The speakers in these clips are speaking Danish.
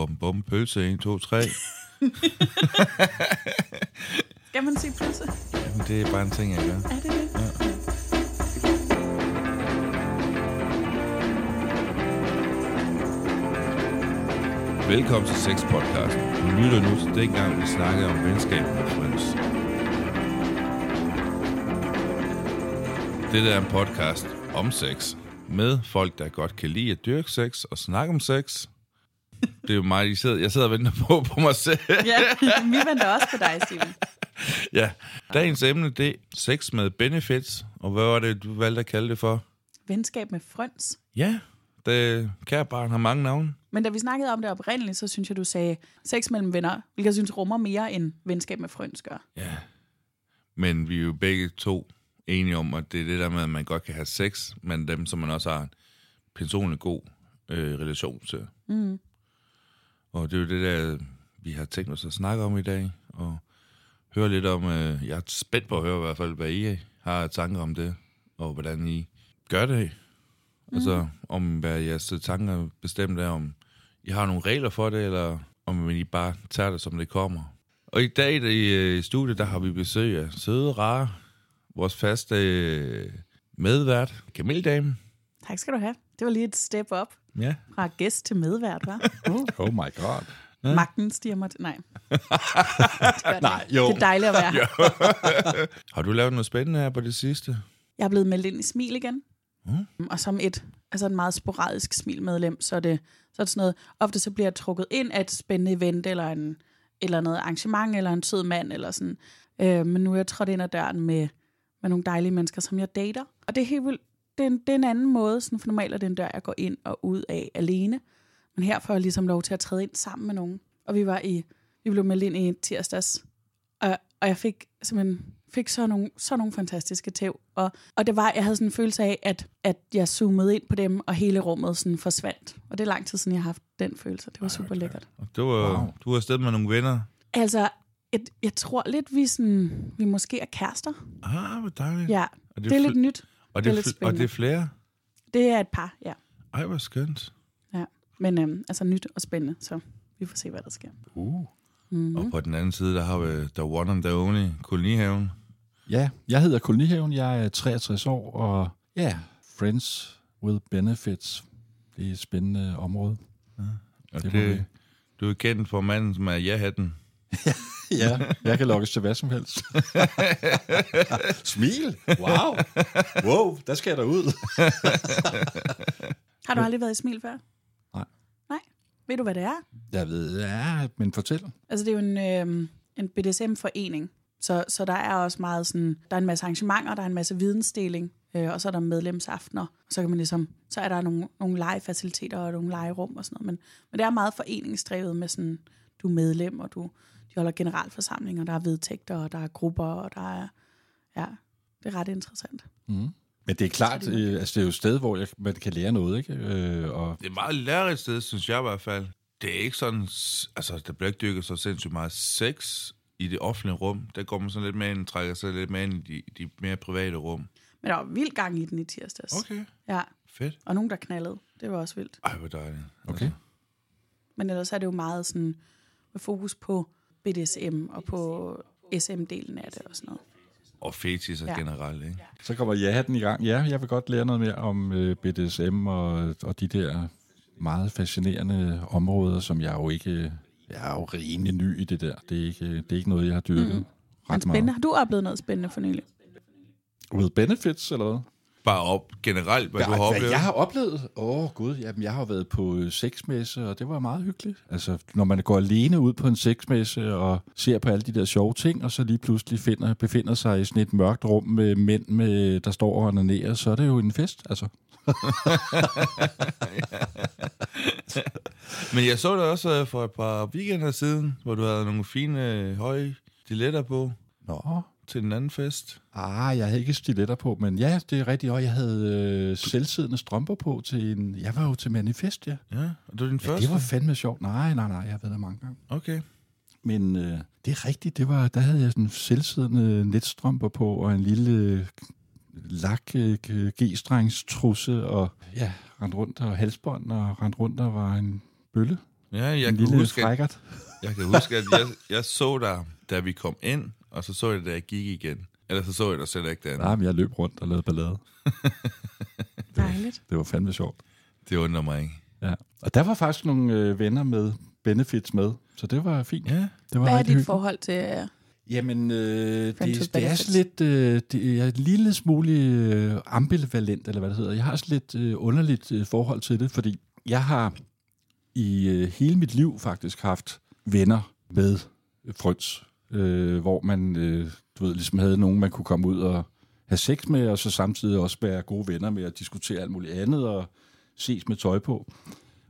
Bum, bum, pølse, 1, 2, 3. Skal man sige pølse? Jamen, det er bare en ting, jeg gør. Er det det? Ja. Velkommen til Sex Podcast. Du lytter nu til dengang, vi snakkede om venskab med Friends. Det er en podcast om sex. Med folk, der godt kan lide at dyrke sex og snakke om sex. Det er jo mig, jeg sidder, jeg sidder og venter på, på mig selv. ja, vi venter også på dig, Steven. ja, dagens emne, det er sex med benefits. Og hvad var det, du valgte at kalde det for? Venskab med frøns. Ja, det kære barn har mange navne. Men da vi snakkede om det oprindeligt, så synes jeg, du sagde sex mellem venner, hvilket jeg synes rummer mere end venskab med frøns gør. Ja, men vi er jo begge to enige om, at det er det der med, at man godt kan have sex, men dem, som man også har en personlig god øh, relation til. Mm. Og det er jo det der, vi har tænkt os at snakke om i dag, og høre lidt om, øh, jeg er spændt på at høre i hvert fald, hvad I har tanker om det, og hvordan I gør det. Mm. Altså, om hvad jeres tanker bestemt er, om I har nogle regler for det, eller om I bare tager det, som det kommer. Og i dag i, i studiet, der har vi besøg af søde, rare, vores faste øh, medvært, Kamildame. Tak skal du have. Det var lige et step up Ja. fra gæst til medvært, hva'? Uh. Oh my god. Magten stiger mig. Nej. Det Nej, jo. Det er dejligt at være her. Har du lavet noget spændende her på det sidste? Jeg er blevet meldt ind i Smil igen. Mm. Og som et altså en meget sporadisk Smil-medlem, så er, det, så er det sådan noget, ofte så bliver jeg trukket ind af et spændende event, eller, en, eller noget arrangement, eller en sød mand, eller sådan. Øh, men nu er jeg trådt ind ad døren med, med nogle dejlige mennesker, som jeg dater. Og det er helt vildt, det er en, det er en anden måde, sådan, for normalt er det en dør, jeg går ind og ud af alene. Men her får jeg ligesom lov til at træde ind sammen med nogen. Og vi var i, vi blev meldt ind i tirsdags, og, og jeg fik simpelthen fik så nogle, så nogle fantastiske tæv. Og, og det var, jeg havde sådan en følelse af, at, at jeg zoomede ind på dem, og hele rummet sådan forsvandt. Og det er lang tid siden, jeg har haft den følelse. Det var super lækkert. Og du var, wow. du var afsted med nogle venner. Altså, jeg, jeg tror lidt, vi, sådan, vi måske er kærester. Ah, hvor dejligt. Ja, Og det er lidt nyt. Og det det, er fl- og det er flere? Det er et par, ja. Ej, hvor skønt. ja. Men øhm, altså nyt og spændende, så vi får se, hvad der sker. Uh. Mm-hmm. Og på den anden side, der har vi The One and the Only, kolonihaven. Ja, jeg hedder Kolonihaven, jeg er 63 år, og ja, Friends with Benefits. Det er et spændende område. Og Det det, det, du er kendt for manden, som er ja-hatten. Ja, jeg kan lokkes til hvad som helst. Smil! Wow! Wow, der skal jeg da ud. Har du aldrig været i Smil før? Nej. Nej? Ved du, hvad det er? Jeg ved, ja, men fortæl. Altså, det er jo en, øh, en BDSM-forening, så, så der er også meget sådan, der er en masse arrangementer, der er en masse vidensdeling, øh, og så er der medlemsaftener, og så kan man ligesom, så er der nogle, nogle legefaciliteter og nogle legerum og sådan noget, men, men det er meget foreningsdrevet med sådan, du er medlem, og du, de holder generalforsamlinger, der er vedtægter, og der er grupper, og der er, ja, det er ret interessant. Mm. Men det er klart, øh, altså det er jo et sted, hvor jeg, man kan lære noget, ikke? Øh, og Det er et meget lærerigt sted, synes jeg i hvert fald. Det er ikke sådan, altså der bliver ikke dykket så sindssygt meget sex i det offentlige rum. Der går man sådan lidt med ind, trækker sig lidt med ind i de, de mere private rum. Men der var vild gang i den i tirsdags. Okay. Ja, Fedt. og nogen, der knaldede. Det var også vildt. Ej, hvor dejligt. okay. Men ellers er det jo meget sådan med fokus på BDSM og på SM-delen af det og sådan noget. Og fetisser Ja. ja. generelt, ikke? Så kommer ja-hatten i gang. Ja, jeg vil godt lære noget mere om øh, BDSM og, og de der meget fascinerende områder, som jeg jo ikke... Jeg er jo rimelig ny i det der. Det er ikke, det er ikke noget, jeg har dyrket mm. Men ret spændende. meget. Har du oplevet noget spændende for nylig? With benefits, eller hvad? Bare op generelt, hvad Ja, du har hvad oplevet. jeg har oplevet? Åh, oh, gud. Jamen, jeg har været på sexmesse, og det var meget hyggeligt. Altså, når man går alene ud på en sexmesse og ser på alle de der sjove ting, og så lige pludselig finder, befinder sig i sådan et mørkt rum med mænd, med, der står og onanerer, så er det jo en fest, altså. Men jeg så dig også øh, for et par weekender siden, hvor du havde nogle fine, øh, høje stiletter på Nå, til den anden fest. Ah, jeg havde ikke stiletter på, men ja, det er rigtigt. Og jeg havde øh, selvsiddende strømper på til en... Jeg var jo til manifest, ja. Ja, og det var din ja første? det var fandme sjovt. Nej, nej, nej, jeg har været der mange gange. Okay. Men øh, det er rigtigt, det var, der havde jeg sådan selvsiddende netstrømper på, og en lille øh, lak øh, g-strengstrusse, og ja, rendt rundt og halsbånd, og rendt rundt og var en bølle. Ja, jeg en kan, lille huske, at, frækkert. jeg kan huske, at jeg, jeg så dig, da vi kom ind, og så så jeg, da jeg gik igen. Eller så så jeg dig slet ikke derinde. Nej, men jeg løb rundt og lavede ballade. Dejligt. Det var fandme sjovt. Det undrer mig ikke. Ja. Og der var faktisk nogle øh, venner med, benefits med, så det var fint. Ja, Det var Hvad er dit hyggeligt. forhold til... øh, Jamen, øh, Friends det, det er sådan lidt, øh, det er en lille smule øh, ambivalent, eller hvad det hedder. Jeg har sådan lidt øh, underligt øh, forhold til det, fordi jeg har i øh, hele mit liv faktisk haft venner med frøns, øh, hvor man, øh, du ved, ligesom havde nogen, man kunne komme ud og have sex med, og så samtidig også være gode venner med at diskutere alt muligt andet og ses med tøj på.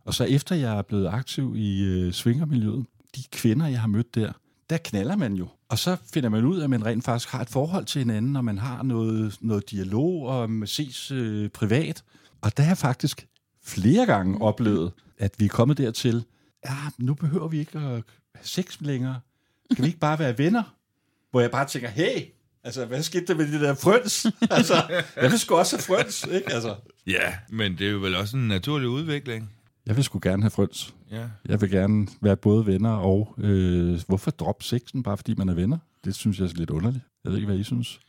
Og så efter jeg er blevet aktiv i øh, svingermiljøet, de kvinder, jeg har mødt der, der knaller man jo. Og så finder man ud af, at man rent faktisk har et forhold til hinanden, og man har noget, noget dialog, og man ses øh, privat. Og der har jeg faktisk flere gange oplevet, at vi er kommet dertil, ja, nu behøver vi ikke at have sex længere. Skal vi ikke bare være venner? Hvor jeg bare tænker, hey, altså, hvad skete der med de der frøns? altså, jeg vil sgu også have frøns, ikke? Altså, ja, men det er jo vel også en naturlig udvikling. jeg vil sgu gerne have frøns. Ja. Jeg vil gerne være både venner og... Øh, hvorfor droppe sexen, bare fordi man er venner? Det synes jeg er lidt underligt. Jeg ved ikke, hvad I synes.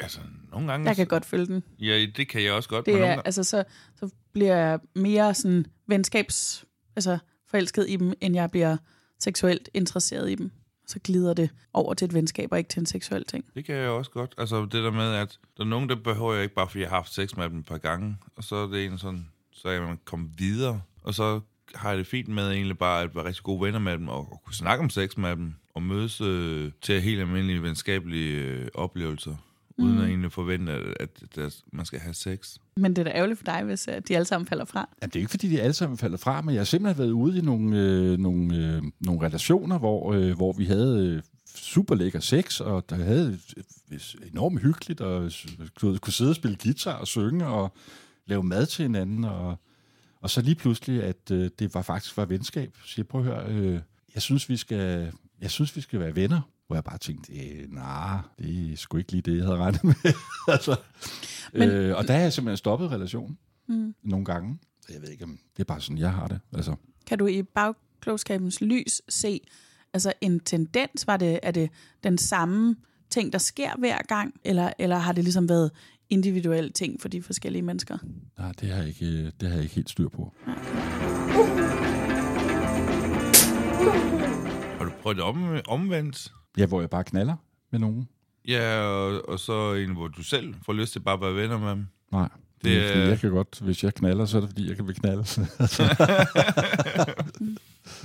Altså, nogle gange... Jeg kan godt følge den. Ja, det kan jeg også godt. Det nogle er, gange... altså, så, så bliver jeg mere sådan venskabs... Altså, forelsket i dem, end jeg bliver seksuelt interesseret i dem. Så glider det over til et venskab, og ikke til en seksuel ting. Det kan jeg også godt. Altså det der med, at der er nogen, der behøver jeg ikke bare, fordi jeg har haft sex med dem et par gange. Og så er det en sådan, så er man kommet videre. Og så har jeg det fint med egentlig bare at være rigtig gode venner med dem, og, og kunne snakke om sex med dem, og mødes øh, til helt almindelige venskabelige øh, oplevelser, mm. uden at egentlig forvente, at, at, at man skal have sex. Men det er da ærgerligt for dig, hvis øh, de alle sammen falder fra. Jamen, det er ikke, fordi de alle sammen falder fra, men jeg har simpelthen været ude i nogle, øh, nogle, øh, nogle relationer, hvor, øh, hvor vi havde øh, super lækker sex, og der havde øh, enormt hyggeligt, og kunne, kunne sidde og spille guitar og synge, og lave mad til hinanden, og, og så lige pludselig, at øh, det var faktisk var venskab. Så jeg prøver at høre, øh, jeg synes, vi skal, jeg synes, vi skal være venner. Hvor jeg bare tænkte, øh, nej, det er sgu ikke lige det, jeg havde regnet med. altså, Men- øh, og der har jeg simpelthen stoppet relationen Mm. nogle gange. Jeg ved ikke, om det er bare sådan, jeg har det. Altså, Kan du i bagklogskabens lys se altså en tendens? Var det, er det den samme ting, der sker hver gang? Eller, eller har det ligesom været individuelle ting for de forskellige mennesker? nej, det har, jeg ikke, det har jeg ikke helt styr på. Har du prøvet det om, omvendt? Ja, hvor jeg bare knaller med nogen. Ja, og, og så en, hvor du selv får lyst til bare at være venner med dem. Nej, det, Det er, fordi jeg kan godt, hvis jeg knaller, så er det fordi, jeg kan blive knaldet.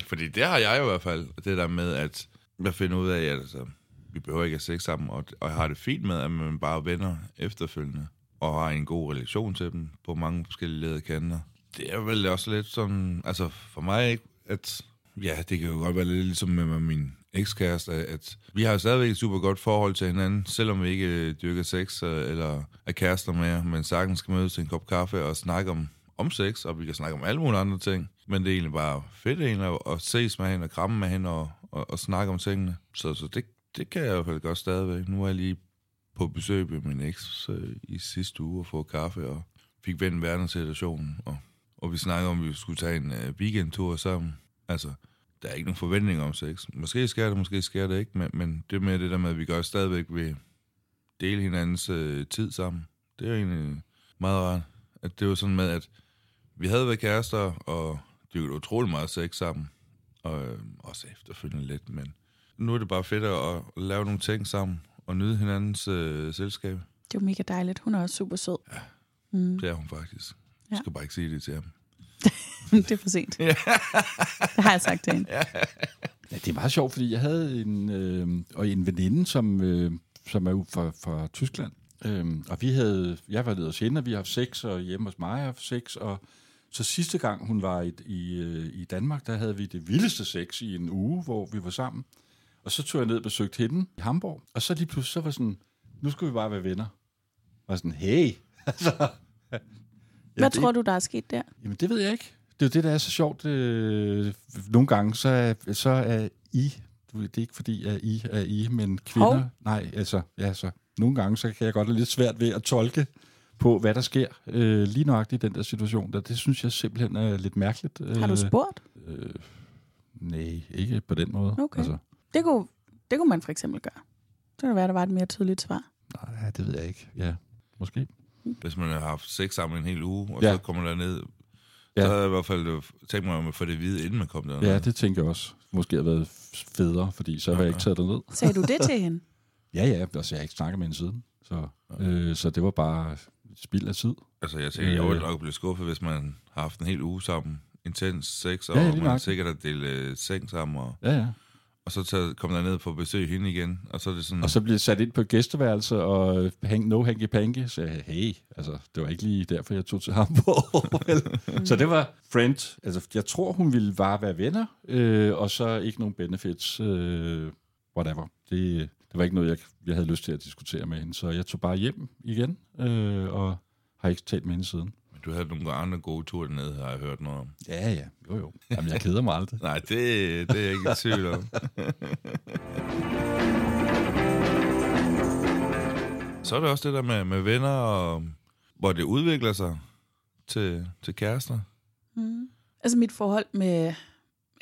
Fordi det har jeg jo i hvert fald, det der med, at jeg finder ud af, at altså, vi behøver ikke have sex sammen, og, og jeg har det fint med, at man bare er venner efterfølgende, og har en god relation til dem på mange forskellige led kanter. Det er vel også lidt sådan, altså for mig at ja, det kan jo godt være lidt ligesom med, med min ekskæreste, at vi har jo stadigvæk et super godt forhold til hinanden, selvom vi ikke øh, dyrker sex øh, eller er kærester mere, men sagtens skal mødes til en kop kaffe og snakke om, om sex, og vi kan snakke om alle mulige andre ting. Men det er egentlig bare fedt egentlig at, at ses med hende og kramme med hende og, og, og snakke om tingene. Så, så det, det kan jeg i hvert fald godt stadigvæk. Nu er jeg lige på besøg med min eks øh, i sidste uge og få kaffe og fik vendt verdenssituationen. Og, og vi snakkede om, at vi skulle tage en øh, weekendtur sammen. Altså, der er ikke nogen forventninger om sex. Måske sker det, måske sker det ikke, men, men det med det der med, at vi gør stadigvæk vil dele hinandens øh, tid sammen. Det er egentlig meget rart. At det var sådan med, at vi havde været kærester, og dyrket utrolig meget sex sammen. Og øh, også efterfølgende lidt, men nu er det bare fedt at, lave nogle ting sammen og nyde hinandens øh, selskab. Det er jo mega dejligt. Hun er også super sød. Ja. Mm. Det er hun faktisk. Jeg Ja. skal bare ikke sige det til ham. det er for sent. det har jeg sagt til hende. Ja, det er meget sjovt, fordi jeg havde en, øh, og en veninde, som, øh, som er ude fra, fra Tyskland. Øhm, og vi havde, jeg var nede hos hende, og vi har haft sex, og hjemme hos mig har haft sex. Og så sidste gang, hun var i, i, øh, i Danmark, der havde vi det vildeste sex i en uge, hvor vi var sammen. Og så tog jeg ned og besøgte hende i Hamburg. Og så lige pludselig, så var sådan, nu skal vi bare være venner. Og sådan, hey. altså, Hvad det- tror du, der er sket der? Jamen, det ved jeg ikke. Det er jo det, der er så sjovt. Øh, nogle gange, så er, så er I, det er ikke fordi, at I er I, men kvinder, Hov. nej, altså, ja, så nogle gange, så kan jeg godt have lidt svært ved at tolke på, hvad der sker øh, lige nøjagtigt i den der situation. Der, det synes jeg simpelthen er lidt mærkeligt. Har du Øh, spurgt? Øh, nej, ikke på den måde. Okay. Altså, Det kunne, det kunne man for eksempel gøre. Så kan det være, at der var et mere tydeligt svar. nej, det ved jeg ikke. Ja, måske. Hvis man har haft sex sammen en hel uge, og Ja. ja. så kommer der ned, Ja. ja. så er i hvert fald øh, tænkt mig at få det at vide, inden man kom der. Ja, det tænker jeg også. Måske har været federe, fordi så har jeg ikke taget det ned. Sagde du det til hende? Ja, ja, altså jeg har ikke snakket med hende siden. Så, øh, så det var bare spild af tid. Altså, jeg tænker, jeg ville Øh. nok blive skuffet, hvis man har haft en hel uge sammen, intens sex, og Ja, ja, man har nok. sikkert at dele øh, seng sammen, og, Ja, ja og så tager, kom der ned på besøg hende igen, og så er det sådan, Og så blev sat ind på et gæsteværelse og øh, hang, no hanky panky. Så jeg, hey, altså, det var ikke lige derfor, jeg tog til Hamburg. vel? så det var friend. Altså, jeg tror, hun ville bare være venner, øh, og så ikke nogen benefits, øh, whatever. Det, det var ikke noget, jeg, jeg havde lyst til at diskutere med hende. Så jeg tog bare hjem igen, øh, og har ikke talt med hende siden. Du havde nogle andre gode ture dernede, har jeg hørt noget om. Ja, ja. Jo, jo. Jamen, jeg keder mig aldrig. Nej, det, det er jeg ikke i tvivl om. Så er det også det der med, med venner, og, hvor det udvikler sig til, til kærester. Mm. Altså mit forhold med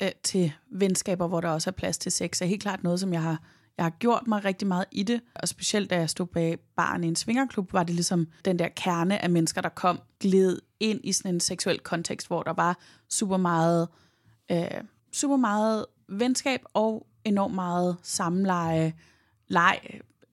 øh, til venskaber, hvor der også er plads til sex, er helt klart noget, som jeg har, jeg har gjort mig rigtig meget i det. Og specielt da jeg stod bag baren i en svingerklub, var det ligesom den der kerne af mennesker, der kom, gled ind i sådan en seksuel kontekst, hvor der var super meget, øh, super meget venskab og enormt meget samleje, leg,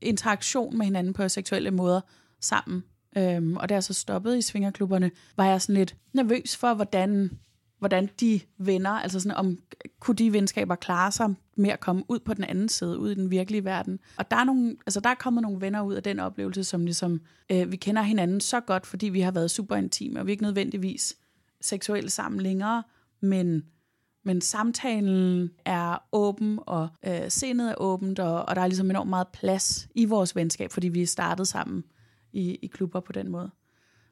interaktion med hinanden på seksuelle måder sammen. Øhm, og da jeg så stoppede i svingerklubberne, var jeg sådan lidt nervøs for, hvordan, hvordan de venner, altså sådan om, kunne de venskaber klare sig med at komme ud på den anden side, ud i den virkelige verden. Og der er, nogle, altså der er kommet nogle venner ud af den oplevelse, som ligesom, øh, vi kender hinanden så godt, fordi vi har været super intime, og vi er ikke nødvendigvis seksuelle sammen længere, men men samtalen er åben, og øh, sindet er åbent, og, og der er ligesom enormt meget plads i vores venskab, fordi vi er startet sammen i, i klubber på den måde.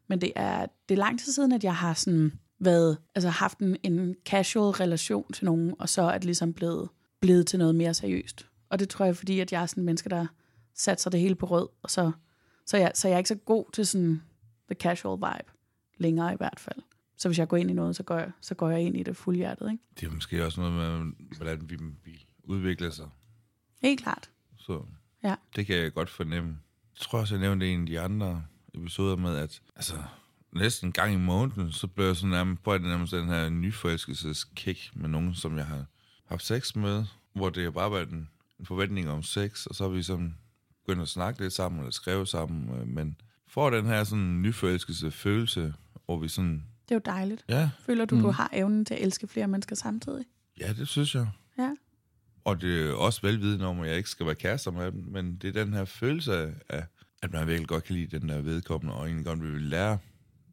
Men det er, det er lang tid siden, at jeg har sådan været, altså haft en, en casual relation til nogen, og så er det ligesom blevet, blevet til noget mere seriøst. Og det tror jeg, fordi at jeg er sådan en menneske, der satser det hele på rød, og så, så, jeg, så jeg er ikke så god til sådan the casual vibe, længere i hvert fald. Så hvis jeg går ind i noget, så går jeg, så går jeg ind i det fuldhjertet, ikke? Det er måske også noget med, hvordan vi, vi udvikler sig. Helt klart. Så Ja. det kan jeg godt fornemme. Jeg tror også, jeg nævnte i en af de andre episoder med, at altså, næsten en gang i måneden, så blev jeg sådan nærmest på nærmest den her nyforelskelseskick med nogen, som jeg har haft sex med, hvor det har bare været en, en forventning om sex, og så har vi sådan begyndt at snakke lidt sammen, eller skrive sammen, øh, men får den her sådan nyforelskelse følelse, hvor vi sådan, Det er jo dejligt. ja, Føler du, mm. du har evnen til at elske flere mennesker samtidig? ja, det synes jeg. Ja. Og det er også velvidende om, at jeg ikke skal være kærester med dem, men det er den her følelse af, at man virkelig godt kan lide den der vedkommende, og egentlig godt vil lære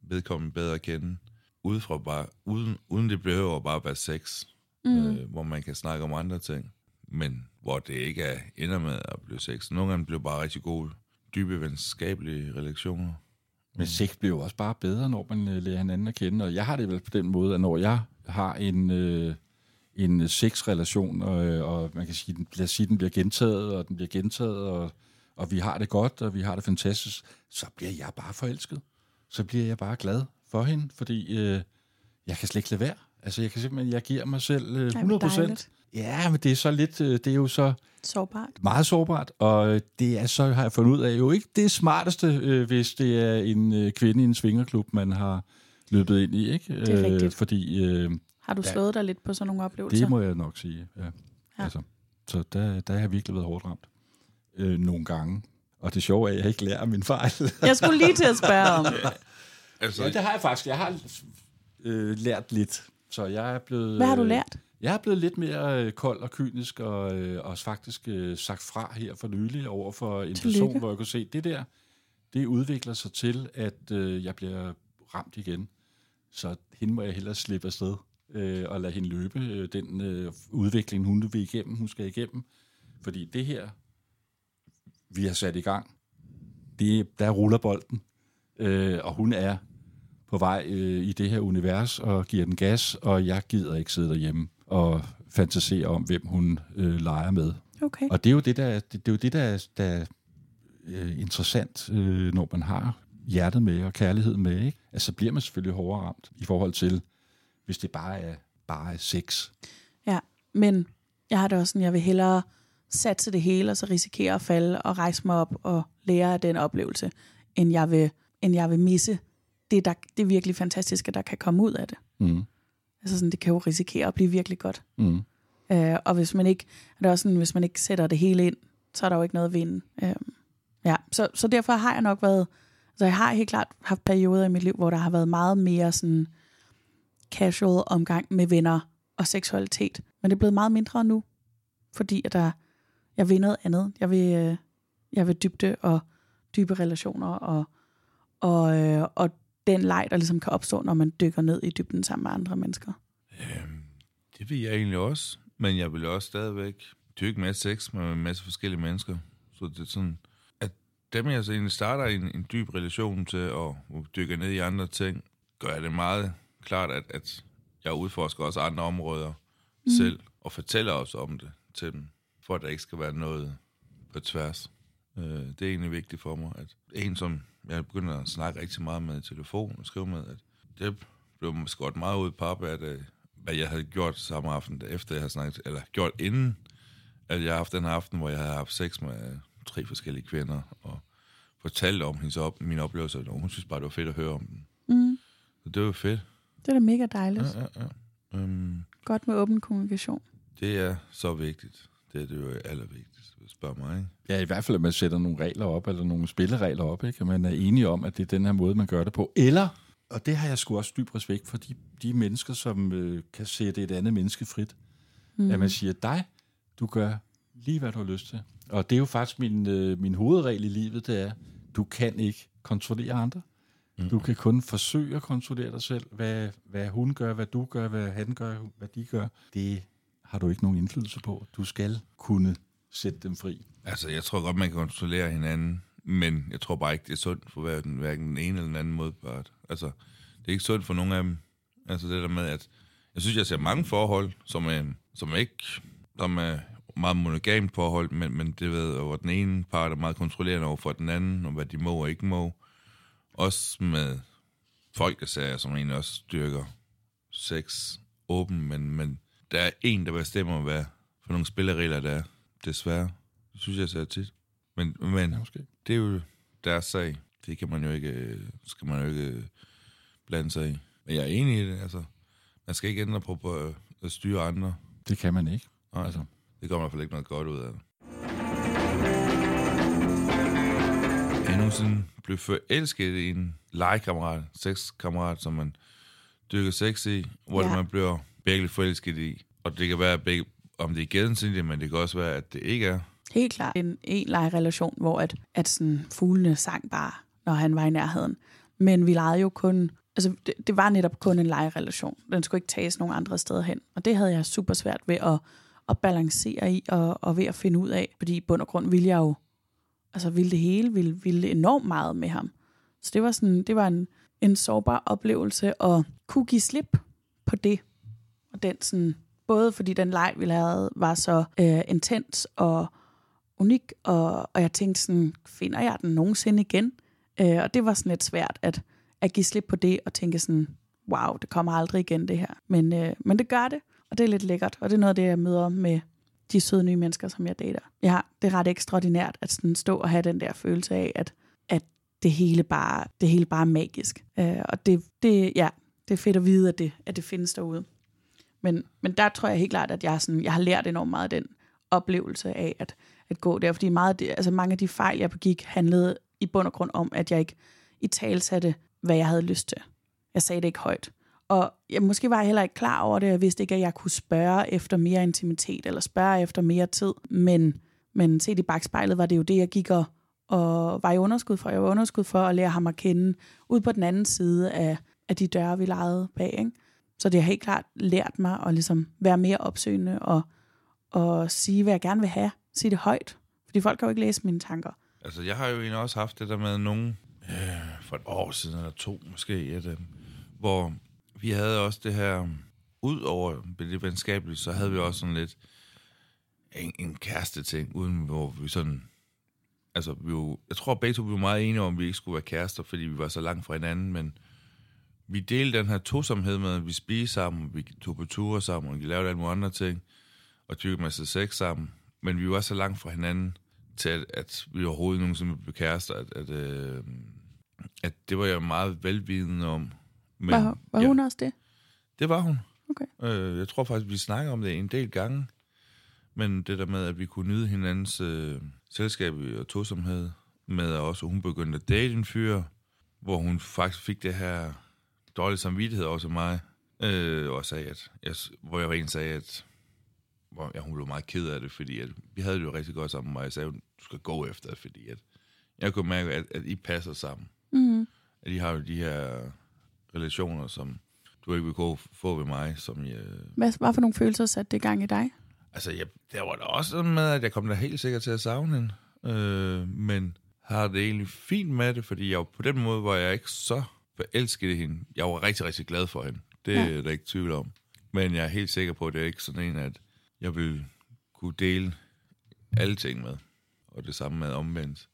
vedkommende bedre at kende, udefra bare, uden, uden det behøver at bare være sex, mm. øh, hvor man kan snakke om andre ting, men hvor det ikke er, ender med at blive sex. Nogle gange bliver bare rigtig gode, dybe venskabelige relationer. Men sex bliver jo også bare bedre, når man øh, lærer hinanden at kende. Og jeg har det vel på den måde, at når jeg har en, øh, en sexrelation, og, øh, og man kan sige, den, lad os sige, den bliver gentaget, og den bliver gentaget, og, og vi har det godt, og vi har det fantastisk, så bliver jeg bare forelsket. Så bliver jeg bare glad for hende, fordi øh, jeg kan slet ikke lade være. Altså, jeg kan simpelthen, jeg giver mig selv øh, Ej, hvor 100 dejligt. Ja, men det er så lidt, øh, det er jo så Sårbart. meget sårbart, og det er så, har jeg fundet ud af, jo ikke det smarteste, øh, hvis det er en øh, kvinde i en svingerklub, man har løbet ind i, ikke? Det er rigtigt. Fordi øh, Har du Ja. slået dig lidt på sådan nogle oplevelser? det må jeg nok sige, ja. Ja. ja. Altså, så der, der har jeg virkelig været hårdt ramt. Øh, nogle gange. Og det sjove er, at jeg ikke lærer min fejl. Jeg skulle lige til at spørge om. Altså, ja, det har jeg faktisk. Jeg har øh, lært lidt. Så jeg er blevet... Hvad har du øh, lært? Jeg er blevet lidt mere øh, kold og kynisk, og øh, også faktisk øh, sagt fra her for nylig over for en Tillykke. person, hvor jeg kunne se, det der, det udvikler sig til, at øh, jeg bliver ramt igen. Så hende må jeg hellere slippe afsted øh, og lade hende løbe øh, den øh, udvikling, hun vil igennem, hun skal igennem. Fordi det her, vi har sat i gang, det, der ruller bolden, øh, og hun er på vej øh, i det her univers og giver den gas, og jeg gider ikke sidde derhjemme og fantasere om, hvem hun øh, leger med. Okay. Og det er jo det, der, er- det, det er, jo det, der, er- der er øh, interessant, øh, når man har hjertet med og kærlighed med. Ikke? Altså, så bliver man selvfølgelig hårdere ramt i forhold til, hvis det bare er bare er sex. Ja, men jeg har det også sådan, jeg vil hellere satse det hele, og så risikere at falde og rejse mig op og lære af den oplevelse, end jeg vil, end jeg vil misse det, der, det virkelig fantastiske, der kan komme ud af det. Mm. Altså sådan, det kan jo risikere at blive virkelig godt. Mm. Øh, og hvis man ikke, er det også sådan, hvis man ikke sætter det hele ind, så er der jo ikke noget at vinde. Øh, ja, så, så derfor har jeg nok været, altså jeg har helt klart haft perioder i mit liv, hvor der har været meget mere sådan casual omgang med venner og seksualitet. Men det er blevet meget mindre nu, fordi at der, jeg vil noget andet. Jeg vil, øh, jeg vil dybde og dybe relationer og, og, øh, og den leg, der ligesom kan opstå, når man dykker ned i dybden sammen med andre mennesker. Øhm, det vil jeg egentlig også, men jeg vil også stadigvæk dyrke med sex med en masse forskellige mennesker. Så det er sådan, at dem jeg så egentlig starter en, en dyb relation til at dykke ned i andre ting, gør jeg det meget klart, at, at jeg udforsker også andre områder mm. selv, og fortæller også om det til dem, for at der ikke skal være noget på tværs. Øh, det er egentlig vigtigt for mig, at en, som jeg begynder at snakke rigtig meget med i telefon og skrive med, at det blev skåret meget ud på op, at øh, hvad jeg havde gjort samme aften, efter jeg havde snakket, eller gjort inden, at jeg havde haft den aften, hvor jeg havde haft sex med tre forskellige kvinder, og fortalte om hendes op, min oplevelse, og hun synes bare, det var fedt at høre om den. Mm. Så det var fedt. Det er da mega dejligt. Ja, ja, ja. Um, Godt med åben kommunikation. det er så vigtigt. Det er det jo allervigtigste, hvis du spørger mig. Ikke? Ja, i hvert fald, at man sætter nogle regler op, eller nogle spilleregler op, ikke? At man er enige om, at det er den her måde, man gør det på. Eller, og det har jeg sgu også dyb respekt for, de, de mennesker, som øh, kan sætte et andet menneske frit. Mm. At man siger, dig, du gør lige, hvad du har lyst til. Og det er jo faktisk min, øh, min hovedregel i livet, det er, du kan ikke kontrollere andre. Mm. Du kan kun forsøge at kontrollere dig selv. Hvad, hvad hun gør, hvad du gør, hvad han gør, hvad de gør. Det har du ikke nogen indflydelse på. Du skal kunne sætte dem fri. Altså, jeg tror godt, man kan kontrollere hinanden, men jeg tror bare ikke, det er sundt for hverken, hverken den ene eller den anden modpart. Altså, det er ikke sundt for nogen af dem. Altså, det der med, at jeg synes, jeg ser mange forhold, som er, som er ikke som er meget monogamt forhold, men, men det ved, hvor den ene part er meget kontrollerende over for den anden, og hvad de må og ikke må. Også med folk, der siger, som egentlig også styrker sex åben, men, men der er en, der bestemmer, hvad for nogle spilleregler der er. Desværre. Det synes jeg ser tit. Men, men Ja, måske. det er jo deres sag. Det kan man jo ikke, øh, skal man jo ikke øh, blande sig i. Men jeg er enig i det, altså. Man skal ikke ændre på, på øh, at styre andre. Det kan man ikke. Nej, Altså. det kommer i hvert fald ikke noget godt ud af det. Jeg nogensinde blev forelsket i en legekammerat, sexkammerat, som man dykker sex i, hvor ja. man bliver virkelig forelsket i. Og det kan være, at begge, om det er gensidigt, men det kan også være, at det ikke er. Helt klart en en relation, hvor at, at sådan, fuglene sang bare, når han var i nærheden. Men vi legede jo kun... Altså, det, det var netop kun en legerelation. Den skulle ikke tages nogen andre steder hen. Og det havde jeg super svært ved at, at balancere i og, og ved at finde ud af. Fordi i bund og grund ville jeg jo... Altså, ville det hele, ville, ville enormt meget med ham. Så det var, sådan, det var en, en sårbar oplevelse at kunne give slip på det. Og den sådan, både fordi den leg, vi lavede, var så øh, intens og unik, og, og jeg tænkte sådan, finder jeg den nogensinde igen? Øh, og det var sådan lidt svært at, at give slip på det og tænke sådan, wow, det kommer aldrig igen det her. Men, øh, men det gør det, og det er lidt lækkert, og det er noget af det, jeg møder med de søde nye mennesker, som jeg dater. Ja, det er ret ekstraordinært at sådan stå og have den der følelse af, at, at det hele bare, det hele bare er magisk. Øh, og det, det, ja, det er fedt at vide, at det, at det findes derude. Men, men der tror jeg helt klart, at jeg, sådan, jeg har lært enormt meget af den oplevelse af at, at gå der. Fordi meget, det- altså mange af de fejl, jeg begik, handlede i bund og grund om, at jeg ikke i talsatte, hvad jeg havde lyst til. Jeg sagde det ikke højt. Og jeg, måske var jeg heller ikke klar over det. Jeg vidste ikke, at jeg kunne spørge efter mere intimitet, eller spørge efter mere tid. Men, men set i bagspejlet var det jo det, jeg gik og, og var i underskud for. Jeg var underskud for at lære ham at kende ud på den anden side af, af de døre, vi legede bag. Ikke? Så det har helt klart lært mig at ligesom være mere opsøgende og, og sige, hvad jeg gerne vil have. Sige det højt. Fordi folk kan jo ikke læse mine tanker. Altså, jeg har jo egentlig også haft det der med nogen, øh, for et år siden eller to måske, at, øh, hvor vi havde også det her, ud over det venskabelige, så havde vi også sådan lidt en, en kæreste ting, uden hvor vi sådan, altså vi jo, jeg tror begge to vi var meget enige om, at vi ikke skulle være kærester, fordi vi var så langt fra hinanden, men vi delte den her tosomhed med, at vi spiste sammen, vi tog på ture sammen, og vi lavede alle mulige andre ting, og dykkede masse sex sammen. Men vi var så langt fra hinanden, til at, at vi overhovedet nogensinde blev kærester, at, at, øh, at det var jeg meget velvidende om. Men, Var, var ja, hun også det? Det var hun. Okay. Øh, jeg tror faktisk, vi snakker om det en del gange. Men det der med, at vi kunne nyde hinandens øh, selskab og tosomhed, med at også hun begyndte at date en fyr, hvor hun faktisk fik det her dårlige samvittighed også af mig, øh, og sagde, at jeg, hvor jeg rent sagde, at hvor, ja, hun blev meget ked af det, fordi at, vi havde det jo rigtig godt sammen, og jeg sagde, du skal gå efter det, fordi at, jeg kunne mærke, at, at I passer sammen. Mm. At I har jo de her relationer, som du ikke vil kunne få ved mig, som jeg, Hvad, hvad for nogle følelser satte det i gang i dig? Altså, jeg, der var der også sådan med, at jeg kom da helt sikkert til at savne hende. Øh, men har det egentlig fint med det, fordi jeg på den måde var jeg ikke så forelsket i hende. Jeg var rigtig, rigtig glad for hende. Det Ja. er der ikke tvivl om. Men jeg er helt sikker på, at det er ikke sådan en, at jeg vil kunne dele alle ting med. Og det samme med omvendt.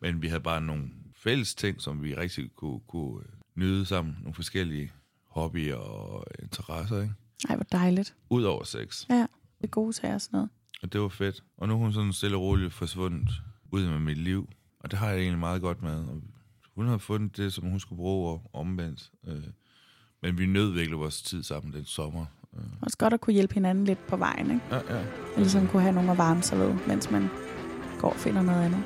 Men vi havde bare nogle fælles ting, som vi rigtig kunne, kunne øh, nyde sammen. Nogle forskellige hobbyer og interesser, ikke? Ej, hvor dejligt. Udover sex. Ja, det gode sager og sådan noget. Og det var fedt. Og nu er hun sådan stille og roligt forsvundet ud med mit liv. Og det har jeg egentlig meget godt med. Og hun har fundet det, som hun skulle bruge og omvendt. Øh, men vi nød virkelig vores tid sammen den sommer. Øh, Også godt at kunne hjælpe hinanden lidt på vejen, ikke? ja, ja. Og ligesom kunne have nogen at varme sig ved, mens man går og finder noget andet.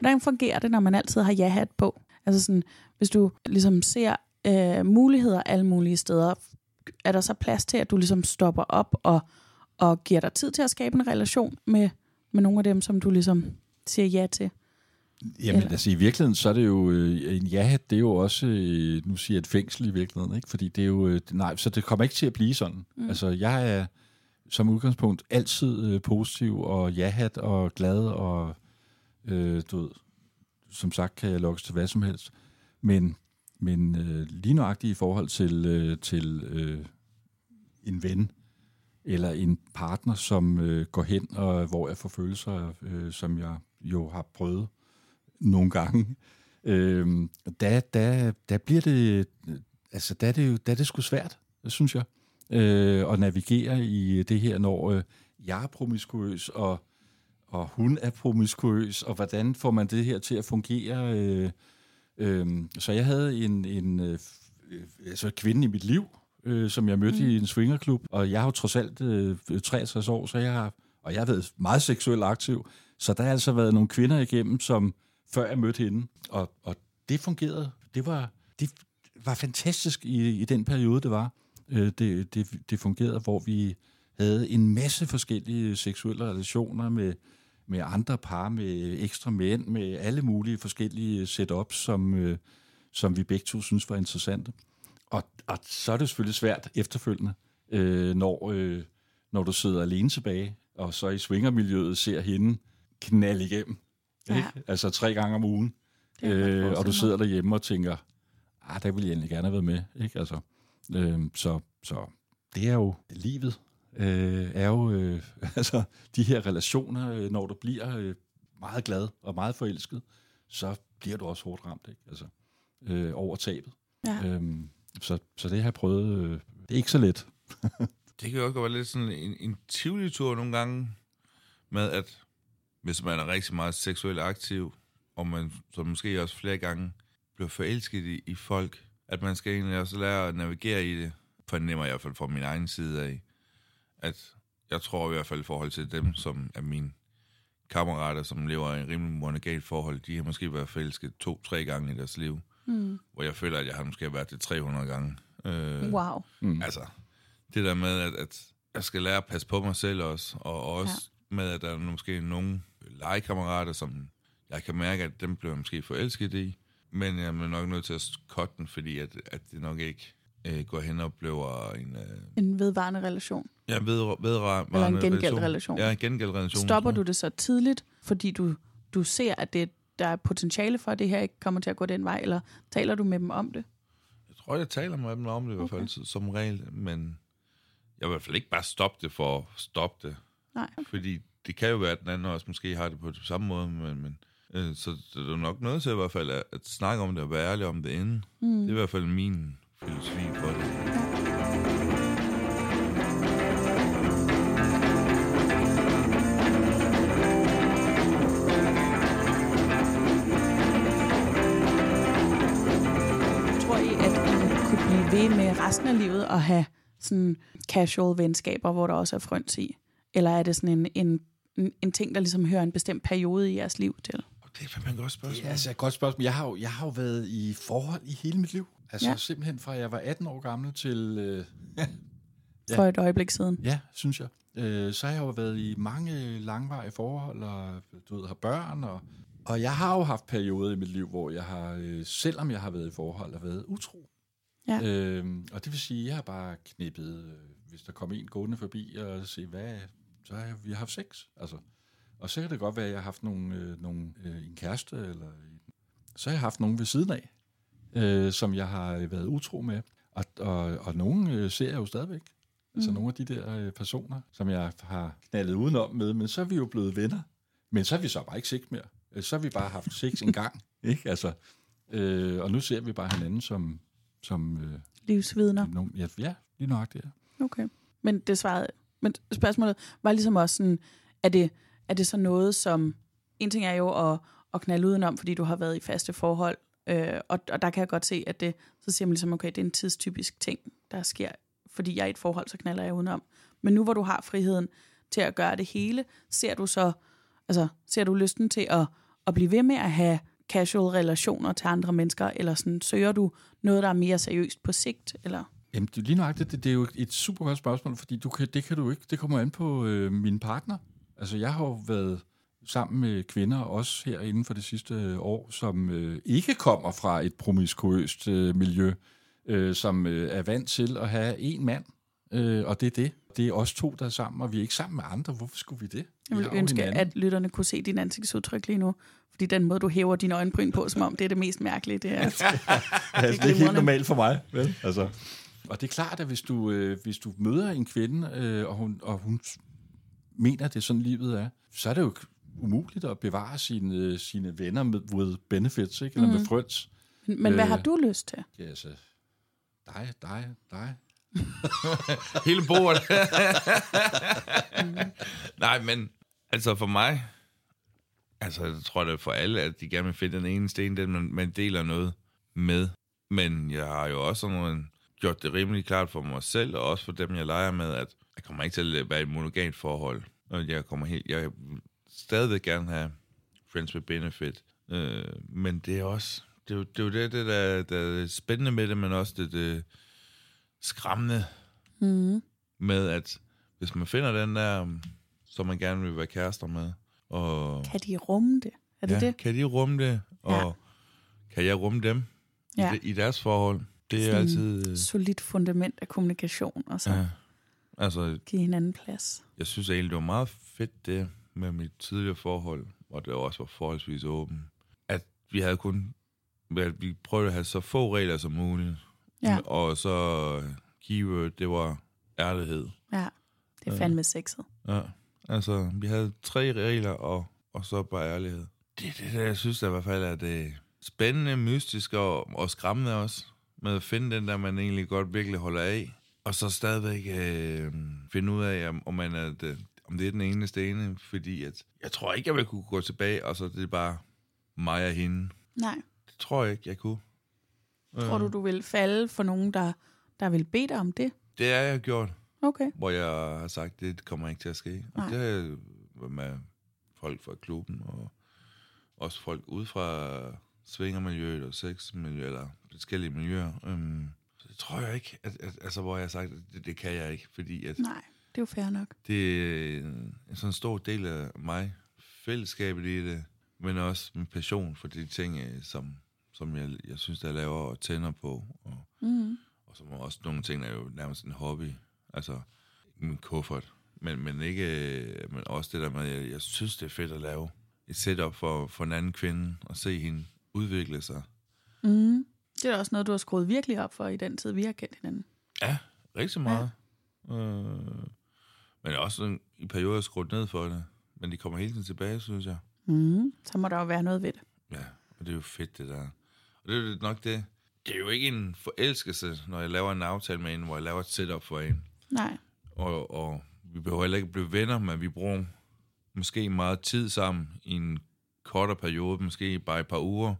Hvordan fungerer det, når man altid har ja-hat på? Altså sådan, hvis du ligesom ser øh, muligheder alle mulige steder, er der så plads til, at du ligesom stopper op og, og giver dig tid til at skabe en relation med, med nogle af dem, som du ligesom siger ja til? Jamen Eller- altså i virkeligheden, så er det jo, øh, en ja, det er jo også, øh, nu siger jeg et fængsel i virkeligheden, ikke? fordi det er jo, øh, nej, så det kommer ikke til at blive sådan. Mm. Altså jeg er som udgangspunkt altid positiv og ja-hat og glad og, øh, du ved, som sagt kan jeg lokkes til hvad som helst. Men, men øh, lige nøjagtigt i forhold til, øh, til øh, en ven, eller en partner, som øh, går hen, og hvor jeg får følelser, øh, som jeg jo har prøvet nogle gange. Øh, der, der, der bliver det, altså der er det, jo- der er det sgu svært, synes jeg, øh, at navigere i det her, når øh, jeg er promiskuøs, og, og hun er promiskuøs, og hvordan får man det her til at fungere? Øh, øh, så jeg havde en, en øh, øh, altså kvinde i mit liv, øh, som jeg mødte mm. i en swingerklub, og jeg har jo trods alt øh, 63 år, så jeg har, og jeg har været meget seksuelt aktiv, så der har altså været nogle kvinder igennem, som før jeg mødte hende, og, og det fungerede. Det var, det var fantastisk i, i den periode, det var. Øh, det, det, det fungerede, hvor vi havde en masse forskellige seksuelle relationer med, med andre par, med ekstra mænd, med alle mulige forskellige setups, som, øh, som vi begge to synes var interessante. Og, og så er det selvfølgelig svært efterfølgende, øh, når, øh, når du sidder alene tilbage, og så i swingermiljøet ser hende knalde igennem. Ja. Ikke? Altså tre gange om ugen. Øh, og du sidder derhjemme og tænker, ah, der ville jeg egentlig gerne have været med. Ikke? Altså, øh, så, så det er jo livet. Øh, er jo øh, altså, de her relationer, øh, når du bliver øh, meget glad og meget forelsket, så bliver du også hårdt ramt ikke? Altså, øh, over tabet. Ja. Øhm, så, så det har jeg prøvet. Øh, det er ikke så let. Det kan jo også være lidt sådan en, en tivoli-tur nogle gange, med at hvis man er rigtig meget seksuelt aktiv, og man så måske også flere gange bliver forelsket i, i folk, at man skal egentlig også lære at navigere i det, fornemmer jeg i hvert fald fra min egen side af, at jeg tror i hvert fald i forhold til dem, som er mine kammerater, som lever i en rimelig monogalt forhold, de har måske været forelsket to-tre gange i deres liv, Mm. hvor jeg føler, at jeg har måske været det 300 gange. Øh, Wow. Mm. Altså, det der med, at, at jeg skal lære at passe på mig selv også, og også ja. med, at der er måske nogle legekammerater, som jeg kan mærke, at dem bliver jeg måske forelsket i, men jeg er nok nødt til at cutte den, fordi at, at det nok ikke øh, går hen og bliver en... Øh, En vedvarende relation. ja, ved, vedre, Eller en gengældt relation. Ja, en gengældt relation. Stopper du det så tidligt, fordi du, du ser, at det, der er potentiale for, at det her ikke kommer til at gå den vej, eller taler du med dem om det? Jeg tror, jeg taler med dem om det i hvert fald, Okay. okay. som regel, men jeg vil i hvert fald ikke bare stoppe det for at stoppe det. Nej. Fordi det kan jo være, at den anden også måske har det på samme måde, men, men Øh, så det er nok noget til i hvert fald at, at snakke om det og være ærlig om det inden. Mm. Det er i hvert fald min filosofi for det. Tror I, at I kunne blive ved med resten af livet at have sådan casual venskaber, hvor der også er frøns i? Eller er det sådan en, en, en, ting, der ligesom hører en bestemt periode i jeres liv til? Og det er fandme et godt spørgsmål. Ja, altså et godt spørgsmål. Jeg har, jo, jeg har jo været i forhold i hele mit liv. Altså Ja. ja. simpelthen fra jeg var 18 år gammel til... Øh, For et øjeblik siden. ja, synes jeg. Øh, så har jeg jo været i mange langvarige forhold, og du ved, har børn, og, og jeg har jo haft perioder i mit liv, hvor jeg har, øh, selvom jeg har været i forhold, har været utro. Ja. Øh, og det vil sige, at jeg har bare knippet, øh, hvis der kom en gående forbi og sige, hvad, så har jeg, vi har haft sex. Altså, og så kan det godt være, at jeg har haft nogle, øh, nogle, øh, en kæreste, eller så har jeg haft nogen ved siden af, øh, som jeg har øh, været utro med. Og, og, og nogen øh, ser jeg jo stadigvæk. Altså Mm. nogle af de der øh, personer, som jeg har knaldet udenom med, men så er vi jo blevet venner. Men så er vi så bare ikke sex mere. Øh, Så har vi bare haft sex en gang, ikke? Altså, øh, og nu ser vi bare hinanden som, som øh, Livsvidner. nogen, ja, ja, lige nok det ja. Okay. Men det svarede, men spørgsmålet var ligesom også sådan, er det, er det så noget, som, en ting er jo at, at knalde udenom, fordi du har været i faste forhold, øh, og, og der kan jeg godt se, at det, så siger man ligesom, okay, det er en tidstypisk ting, der sker, fordi jeg er i et forhold, så knaller jeg udenom. Men nu hvor du har friheden til at gøre det hele, ser du så, altså, ser du lysten til at, at blive ved med at have casual relationer til andre mennesker, eller sådan, søger du noget, der er mere seriøst på sigt, eller? Jamen, det, lige nøjagtigt, det, det er jo et super godt spørgsmål, fordi du kan, det kan du ikke, det kommer an på øh, min partner. Altså, jeg har jo været sammen med kvinder, også her inden for det sidste øh, år, som øh, ikke kommer fra et promiskuøst øh, miljø, øh, som øh, er vant til at have en mand, øh, og det er det. Det er os to, der er sammen, og vi er ikke sammen med andre. Hvorfor skulle vi det? Jeg Vi vil har jo ønske, hinanden. at lytterne kunne se din ansigtsudtryk lige nu. Fordi den måde, du hæver dine øjenbryn på, som om det er det mest mærkelige, det er. altså, det er ikke helt normalt for mig. Vel? Altså. Og det er klart, at hvis du, øh, hvis du møder en kvinde, øh, og, hun, og hun mener, at det er sådan, livet er, så er det jo umuligt at bevare sine, sine venner med with benefits, ikke? eller mm. med frøns. Men, men hvad Øh. har du lyst til? Ja, altså, dig, dig, dig. Hele bordet. Nej, men altså for mig, altså jeg tror det er for alle, at de gerne vil finde den ene sten, den man, man deler noget med. Men jeg har jo også sådan gjort det rimelig klart for mig selv, og også for dem, jeg leger med, at jeg kommer ikke til at være i et monogamt forhold. Og jeg kommer helt, jeg vil stadigvæk gerne have friends with benefit. Øh, men det er også, det er jo det, er jo det, det der, der er spændende med det, men også det, det skræmmende Mm. med, at hvis man finder den der, som man gerne vil være kærester med, og Kan de rumme det? Er det ja, det? kan de rumme det, og Ja. kan jeg rumme dem Ja. ja. i, de, i deres forhold? Det er Sådan altid... øh, Solidt fundament af kommunikation, og så ja. Altså, give hinanden plads. jeg synes egentlig, det var meget fedt det med mit tidligere forhold, hvor det også var forholdsvis åbent, at vi havde kun, at vi prøvede at have så få regler som muligt, Ja, og så keyword, det var ærlighed. ja. Det er fandme sexet. Ja, altså, vi havde tre regler, og, og så bare ærlighed. Det er det, der, jeg synes, der i hvert fald er det spændende, mystisk og, og skræmmende også, med at finde den der, man egentlig godt virkelig holder af, og så stadigvæk øh, finde ud af, om, om, man er det, om det er den eneste ene, fordi at, jeg tror ikke, jeg vil kunne gå tilbage, og så det er bare mig og hende. Nej. Det tror jeg ikke, jeg kunne. Tror du, du vil falde for nogen, der, der vil bede dig om det? Det er jeg gjort. Okay. hvor jeg har sagt, det kommer ikke til at ske. Og Nej. det har jeg med folk fra klubben, og også folk ude fra svingermiljøet og sexmiljøet, eller forskellige miljøer. Um, så det tror jeg ikke, at, at, altså, hvor jeg har sagt, at det, det kan jeg ikke, fordi at Nej, det er jo fair nok. det er en sådan stor del af mig, fællesskabet i det, men også min passion for de ting, øh, som, som jeg, jeg synes, der laver og tænder på. Og, Mm. og som også nogle ting er jo nærmest en hobby. Altså min kuffert. Men, men ikke, øh, men også det der med, at jeg, jeg synes, det er fedt at lave et setup for, for en anden kvinde, og se hende udvikle sig. Mm. Det er også noget, du har skruet virkelig op for i den tid, vi har kendt hinanden. Ja, rigtig meget. Ja. Øh, men også i perioder skruet ned for det. Men de kommer hele tiden tilbage, synes jeg. Mm, så må der jo være noget ved det. Ja, og det er jo fedt, det der. Og det er nok det. Det er jo ikke en forelskelse, når jeg laver en aftale med en, hvor jeg laver et setup for en. Nej. Og, og vi behøver heller ikke blive venner, men vi bruger måske meget tid sammen i en kortere periode, måske bare et par uger,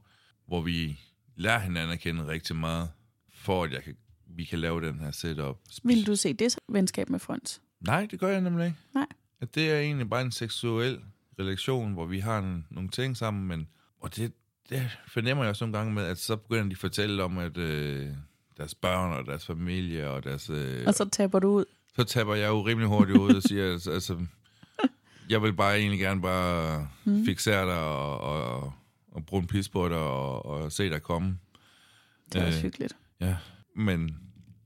hvor vi lærer hinanden at kende rigtig meget, for at jeg kan, vi kan lave den her setup. Vil du se det som venskab med Frans? Nej, det gør jeg nemlig ikke. Nej. At det er egentlig bare en seksuel relation, hvor vi har en, nogle ting sammen, men og det, det fornemmer jeg også nogle gange med, at så begynder de at fortælle om, at øh, deres børn og deres familie og deres... Øh, Og så taber du ud. så taber jeg jo rimelig hurtigt ud og siger, altså, altså jeg vil bare egentlig gerne bare mm. fixere dig og, og, og bruge en pis på dig og, og se dig komme. Det er også Øh, hyggeligt. Ja, men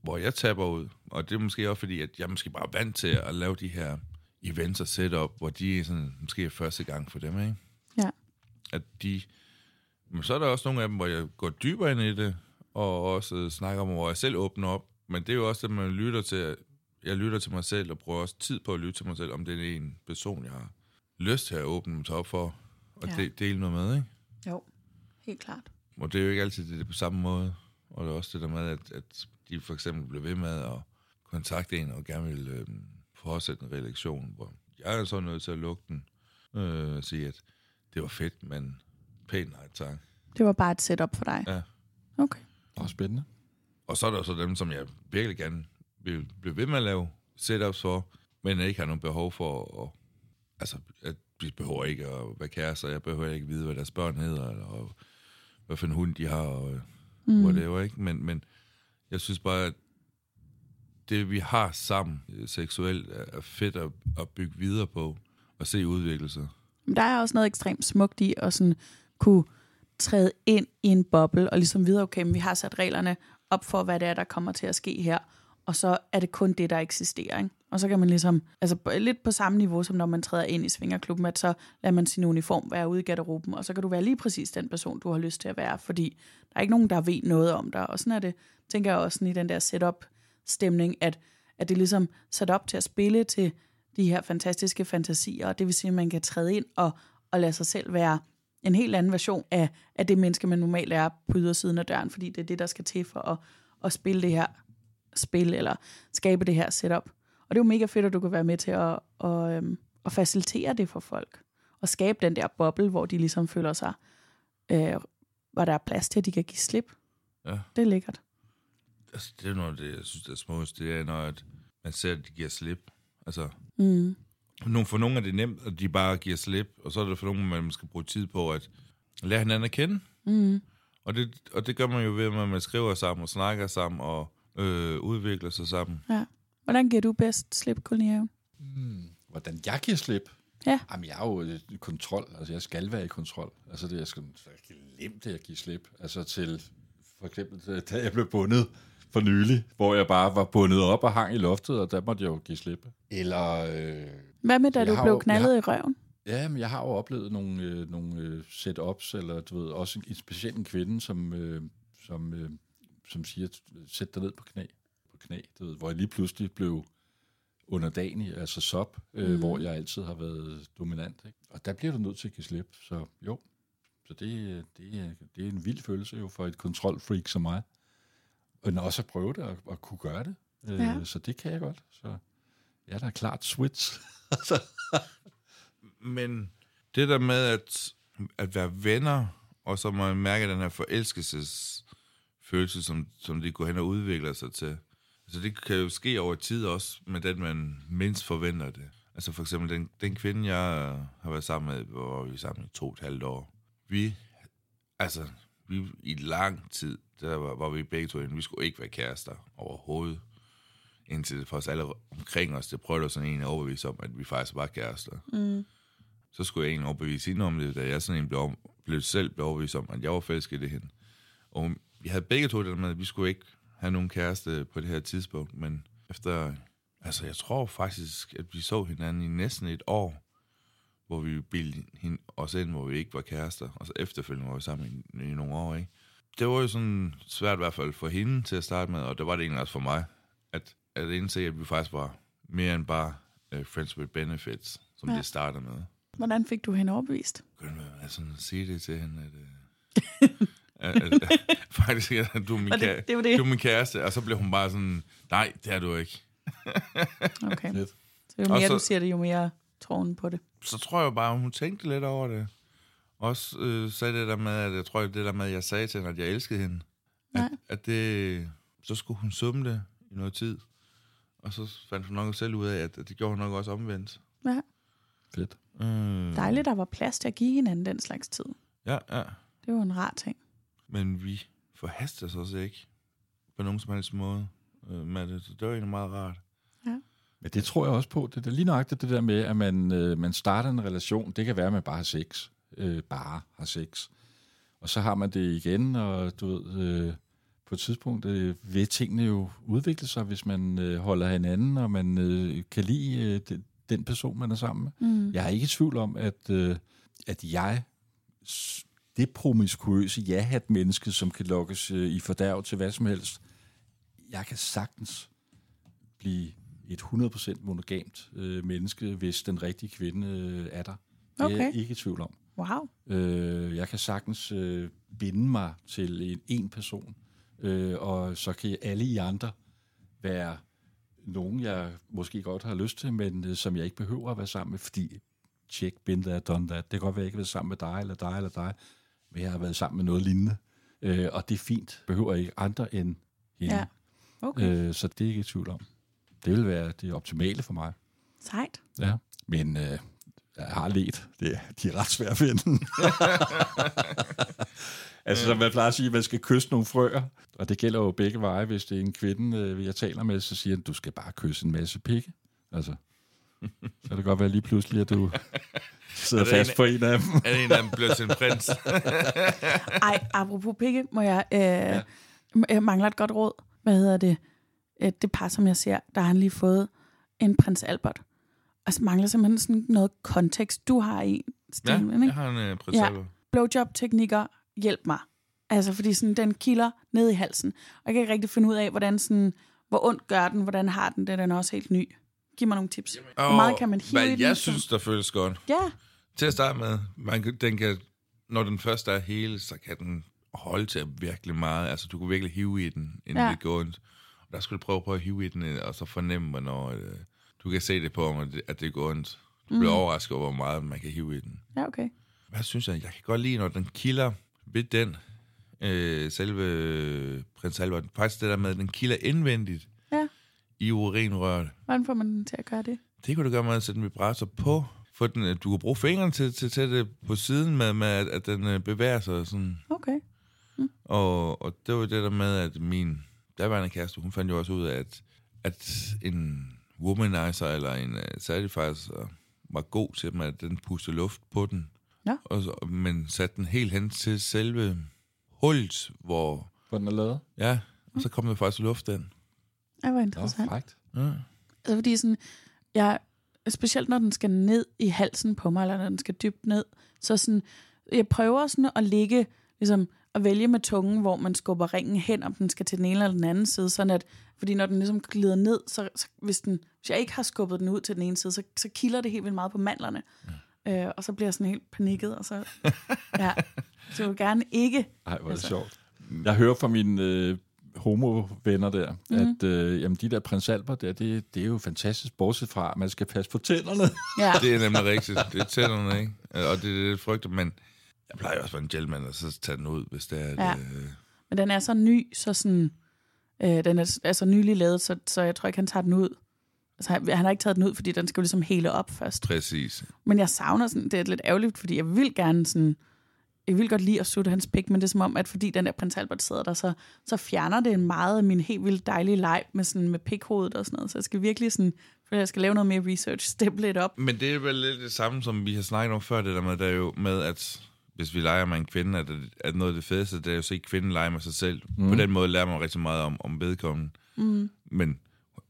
hvor jeg taber ud, og det er måske også fordi, at jeg er måske bare er vant til at lave de her events og setup, hvor de er sådan, måske er første gang for dem, ikke? Ja. At de... Men så er der også nogle af dem, hvor jeg går dybere ind i det, og også snakker om, hvor jeg selv åbner op. Men det er jo også det, man lytter til. Jeg lytter til mig selv, og bruger også tid på at lytte til mig selv, om det er en person, jeg har lyst til at åbne mig op for, og Ja. de, dele noget med, ikke? Jo, helt klart. Og det er jo ikke altid det, er på samme måde. Og det er også det der med, at, at de for eksempel bliver ved med at kontakte en og gerne vil øh, fortsætte en relation, hvor jeg er så nødt til at lukke den øh, og sige, at det var fedt, men pænt nej tak. Det var bare et setup for dig. Ja. Okay. Og spændende. Og så er der så dem, som jeg virkelig gerne vil blive ved med at lave setups for, men jeg ikke har nogen behov for at, altså, at vi behøver ikke at være kærester, jeg behøver ikke vide, hvad deres børn hedder, eller hvad for en hund de har, og mm. whatever, ikke? Men, men jeg synes bare, at det vi har sammen øh, seksuelt er fedt at, at bygge videre på, og se udvikle sig. Men der er også noget ekstremt smukt i at sådan kunne træde ind i en boble og ligesom vide, okay, men vi har sat reglerne op for, hvad det er, der kommer til at ske her. Og så er det kun det, der eksisterer. Ikke? Og så kan man ligesom, altså lidt på samme niveau, som når man træder ind i svingerklubben, at så lader man sin uniform være ude i garderoben, og så kan du være lige præcis den person, du har lyst til at være, fordi der er ikke nogen, der ved noget om dig. Og sådan er det, tænker jeg også sådan i den der setup-stemning, at, at det er ligesom sat op til at spille til de her fantastiske fantasier, og det vil sige, at man kan træde ind og, og lade sig selv være en helt anden version af, af det menneske, man normalt er på ydersiden af døren, fordi det er det, der skal til for at, at spille det her spil, eller skabe det her setup. Og det er jo mega fedt, at du kan være med til at, at, øhm, at facilitere det for folk, og skabe den der boble, hvor de ligesom føler sig, øh, hvor der er plads til, at de kan give slip. Ja. Det er lækkert. Altså, det er noget det, jeg synes, det er smukkest, det er, når at man ser, at de giver slip. Altså, Mm. Nogle, for nogle er det nemt, at de bare giver slip, og så er det for nogle, man skal bruge tid på at lære hinanden at kende. Mm. Og det, og det gør man jo ved, at man skriver sammen og snakker sammen og øh, udvikler sig sammen. Ja. Hvordan giver du bedst slip, kolonihaven? Hvordan jeg giver slip? Ja. Jamen, jeg er jo i kontrol. Altså, jeg skal være i kontrol. Altså, det, jeg skal jeg glemt det at give slip. Altså, til for eksempel, da jeg blev bundet for nylig, hvor jeg bare var bundet op og hang i loftet, og der måtte jeg jo give slip. Eller, øh, Hvad med, da Jeg du har blev jo- knaldet i røven? ja, men jeg har jo oplevet nogle, øh, nogle øh, setups, eller du ved, også en, specielt en kvinde, som, øh, som, øh, som siger, sæt dig ned på knæ, på knæ du ved, hvor jeg lige pludselig blev underdanig, altså sop, øh, mm. hvor jeg altid har været dominant. Ikke? Og der bliver du nødt til at give slip, så jo. Så det, det, er, det er en vild følelse jo for et kontrolfreak som mig. Men også at prøve det og, og kunne gøre det. Øh, Ja. Så det kan jeg godt. Så ja, der er klart switch. Men det der med at, at være venner, og så må man mærke den her forelskelsesfølelse, som, som de går hen og udvikler sig til. Altså det kan jo ske over tid også med den, man mindst forventer det. Altså for eksempel den, den kvinde, jeg har været sammen med, hvor vi er sammen i to og et halvt år. Vi, altså, vi i lang tid, der var, var vi begge to inde. Vi skulle ikke være kærester overhovedet. Indtil for os alle omkring os, det prøvede sådan en at overbevise om, at vi faktisk var kærester Mm. så skulle jeg egentlig overbevise hende om det, da jeg sådan en blev, blev selv blev overbevist om, at jeg var forelsket i hende. Og vi havde begge to det med, at vi skulle ikke have nogen kæreste på det her tidspunkt, men efter, altså jeg tror faktisk, at vi så hinanden i næsten et år, hvor vi bildte hende, os ind, hvor vi ikke var kærester, og så efterfølgende var vi sammen i, i nogle år, ikke? Det var jo sådan svært i hvert fald for hende til at starte med, og det var det egentlig også for mig, at, at indse, at vi faktisk var mere end bare uh, friends with benefits, som Ja. det startede med. Hvordan fik du hende overbevist? Kunne være sådan sige det til hende, at... At, faktisk, at du er min, Og det- kære, det var det. du er min kæreste, og så blev hun bare sådan, nej, det er du ikke. Okay. Fedt. Så jo Og mere så- du siger det, jo mere tror hun på det. Så tror jeg bare, hun tænkte lidt over det. Også øh, sagde det der med, at jeg tror, det der med, at jeg sagde til hende, at jeg elskede hende. Nej. At, at det, så skulle hun summe det i noget tid. Og så fandt hun nok selv ud af, at det gjorde hun nok også omvendt. Ja. Fedt. Øh, Dejligt, der var plads til at give hinanden den slags tid. Ja, ja. Det var en rar ting. Men vi forhaster os også ikke på nogen som helst måde øh, med det. Så det var egentlig meget rart. Men det tror jeg også på. Det er lige nøjagtigt det der med, at man, øh, man starter en relation. Det kan være, at man bare har sex. Øh, bare har sex. Og så har man det igen, og du ved, øh, på et tidspunkt øh, vil tingene jo udvikle sig, hvis man øh, holder hinanden, og man øh, kan lide øh, den, den person, man er sammen med. Mm. Jeg er ikke i tvivl om, at, øh, at jeg, det promiskuøse ja-hat menneske, som kan lokkes øh, i fordærv til hvad som helst, jeg kan sagtens blive et 100% monogamt øh, menneske, hvis den rigtige kvinde øh, er der. Det er jeg Okay. ikke i tvivl om. Wow. Øh, jeg kan sagtens øh, binde mig til en, en person, øh, og så kan alle I andre være nogen, jeg måske godt har lyst til, men øh, som jeg ikke behøver at være sammen med, fordi check, been there, done that. Det kan godt være, at jeg ikke har været sammen med dig, eller dig, eller dig, men jeg har været sammen med noget lignende. Øh, og det er fint. Behøver ikke andre end hende. Ja. Okay. Øh, så det er ikke i tvivl om. Det vil være det optimale for mig. Sejt. Ja. Men øh, jeg har let. Det, er- de er ret svære at finde. altså, som man plejer at sige, man skal kysse nogle frøer. Og det gælder jo begge veje. Hvis det er en kvinde, øh, jeg taler med, så siger han, du skal bare kysse en masse pikke. Altså, så kan det godt være lige pludselig, at du sidder Er det fast en- på en af dem. Er det en af dem blevet til en prins? Ej, apropos pikke, må jeg... Øh, ja. Jeg mangler et godt råd. Hvad hedder det? Øh, Det par, som jeg ser, der har han lige fået en prins Albert. Og så mangler simpelthen sådan noget kontekst, du har i ja, stilen, ikke? jeg har en uh, prins Ja. Albert. blowjob-teknikker, hjælp mig. Altså, fordi sådan, den kilder ned i halsen. Og jeg kan ikke rigtig finde ud af, hvordan sådan, hvor ondt gør den, hvordan har den det, den er også helt ny. Giv mig nogle tips. Hvor meget kan man hive Hvad i den? jeg synes, der føles godt. Ja, Til at starte med, man, kan- den kan, når den først er hele, så kan den holde til virkelig meget. Altså, du kan virkelig hive i den, inden Ja. det går ondt. Og der skal du prøve på at hive i den, øh, og så fornemme, hvornår øh, du kan se det på, at det- at det går ondt. Du bliver mm. overrasket over, hvor meget man kan hive i den. ja okay. Hvad synes jeg? Jeg kan godt lide, når den kilder ved den, øh, selve øh, prins Albert. Faktisk det der med, at den kilder indvendigt. I urinrøret. Hvordan får man den til at gøre det? Det kunne du gøre med at sætte en vibrator på. For den, øh, du kan bruge fingrene til, til, til det på siden med, med at, at den øh, bevæger sig. Sådan. Okay. Og, og det var det der med, at min daværende kæreste, hun fandt jo også ud af, at, at en womanizer eller en uh, satisfier var god til dem, at den puste luft på den. Ja. Og så, men satte den helt hen til selve hullet, hvor... Hvor den er lavet. Ja, og så kom der faktisk luft ind. Det var Nå, interessant. frækt. Ja. Altså, fordi sådan, jeg, specielt når den skal ned i halsen på mig, eller når den skal dybt ned, så sådan, jeg prøver sådan at ligge, ligesom at vælge med tungen, hvor man skubber ringen hen, om den skal til den ene eller den anden side, sådan at, fordi når den ligesom glider ned, så, så hvis, den, hvis jeg ikke har skubbet den ud til den ene side, så, så kilder det helt vildt meget på mandlerne. Ja. Øh, og så bliver jeg sådan helt panikket, og så, ja, så jeg vil gerne ikke, Ej, hvor er det Altså. sjovt. Jeg hører fra mine øh, homo-venner der, mm. at øh, jamen, de der prins Albert der, det, det er jo fantastisk, bortset fra, at man skal passe på tænderne. ja, Det er nemlig rigtigt. Det er tænderne, ikke? Og det er det, frygter, men jeg plejer jo også at være en gentleman, og så tage den ud, hvis det er... Ja. Øh, Men den er så ny, så sådan, øh, den er, er så nylig lavet, så, så jeg tror ikke, han tager den ud. Altså, han, han har ikke taget den ud, fordi den skal jo ligesom hele op først. præcis. Men jeg savner sådan, det er lidt ærgerligt, fordi jeg vil gerne sådan, jeg vil godt lide at sutte hans pik, men det er som om, at fordi den der prins Albert sidder der, så, så fjerner det meget af min helt vildt dejlige leg med, sådan, med pikhovedet og sådan noget. Så jeg skal virkelig sådan, for jeg skal lave noget mere research, steppe lidt op. Men det er vel lidt det samme, som vi har snakket om før, det der med, der er jo med, at hvis vi leger med en kvinde, at, at noget af det fedeste, det er jo at se kvinden lege med sig selv. Mm. På den måde lærer man rigtig meget om, om vedkommende. Mm. Men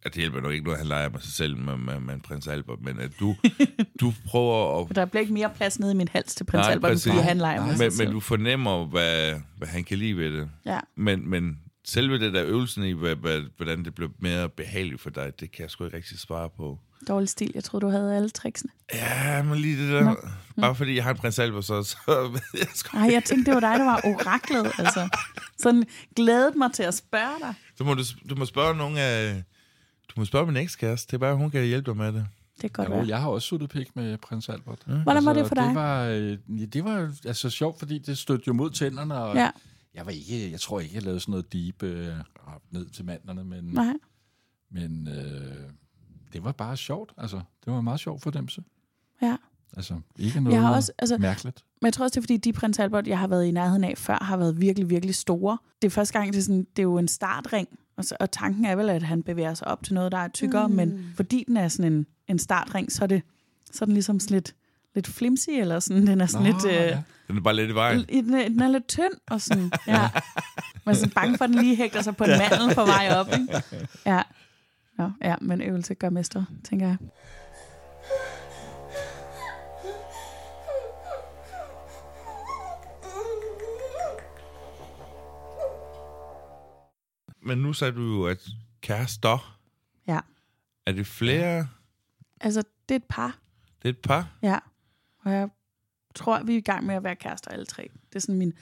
at det hjælper nok ikke noget, at han leger med sig selv med, med, med prins Albert, men at du, du prøver at der bliver ikke mere plads nede i min hals til prins Nej, Albert, præcis. fordi han leger med sig men, selv. men du fornemmer, hvad, hvad han kan lide ved det. Ja, Men, men selve det der øvelsen i, hvad- hvad- hvordan det blev mere behageligt for dig, det kan jeg sgu ikke rigtig svare på. Dårlig stil. Jeg troede, du havde alle tricksene. Ja, men lige det der, Nå. bare fordi jeg har en prins Albert, så, så jeg sgu Nej, jeg tænkte, det var dig, der var oraklet. Altså, sådan glædet mig til at spørge dig. Så må du, du må spørge nogle af... Du må spørge min ekskæreste. Det er bare, hun kan hjælpe dig med det. Det kan godt Jo, være. jeg har også suttet pik med prins Albert. Ja. Hvordan var det for dig? Det var, øh, ja, det var altså sjovt, fordi det stødte jo mod tænderne, og Ja, jeg var ikke, jeg tror ikke, jeg lavede sådan noget deep øh, ned til manderne, men, nej. men øh, det var bare sjovt. Altså, det var meget sjovt for dem, så. Ja. Altså, ikke noget Jeg har også, altså, mærkeligt. Men jeg tror også, det er fordi, de prins Albert, jeg har været i nærheden af før, har været virkelig, virkelig store. Det er første gang, det er, sådan, det er jo en startring, og, så, og tanken er vel, at han bevæger sig op til noget, der er tykkere, mm. men fordi den er sådan en, en startring, så er, det, så er den ligesom sådan lidt, lidt flimsy, eller sådan, den er sådan Nå, lidt... Øh, ja. Den er bare lidt i vejen. den, er, den er lidt tynd, og sådan, ja. Man er sådan bange for, at den lige hægter sig på en mandel på vej op, ikke? Ja. Nå, ja, men øvelse gør mester, tænker jeg. Men nu sagde du jo, at kærester, Ja. er det flere? Altså, det er et par, Det er et par? Ja, og jeg tror, vi er i gang med at være kærester alle tre. Det er sådan min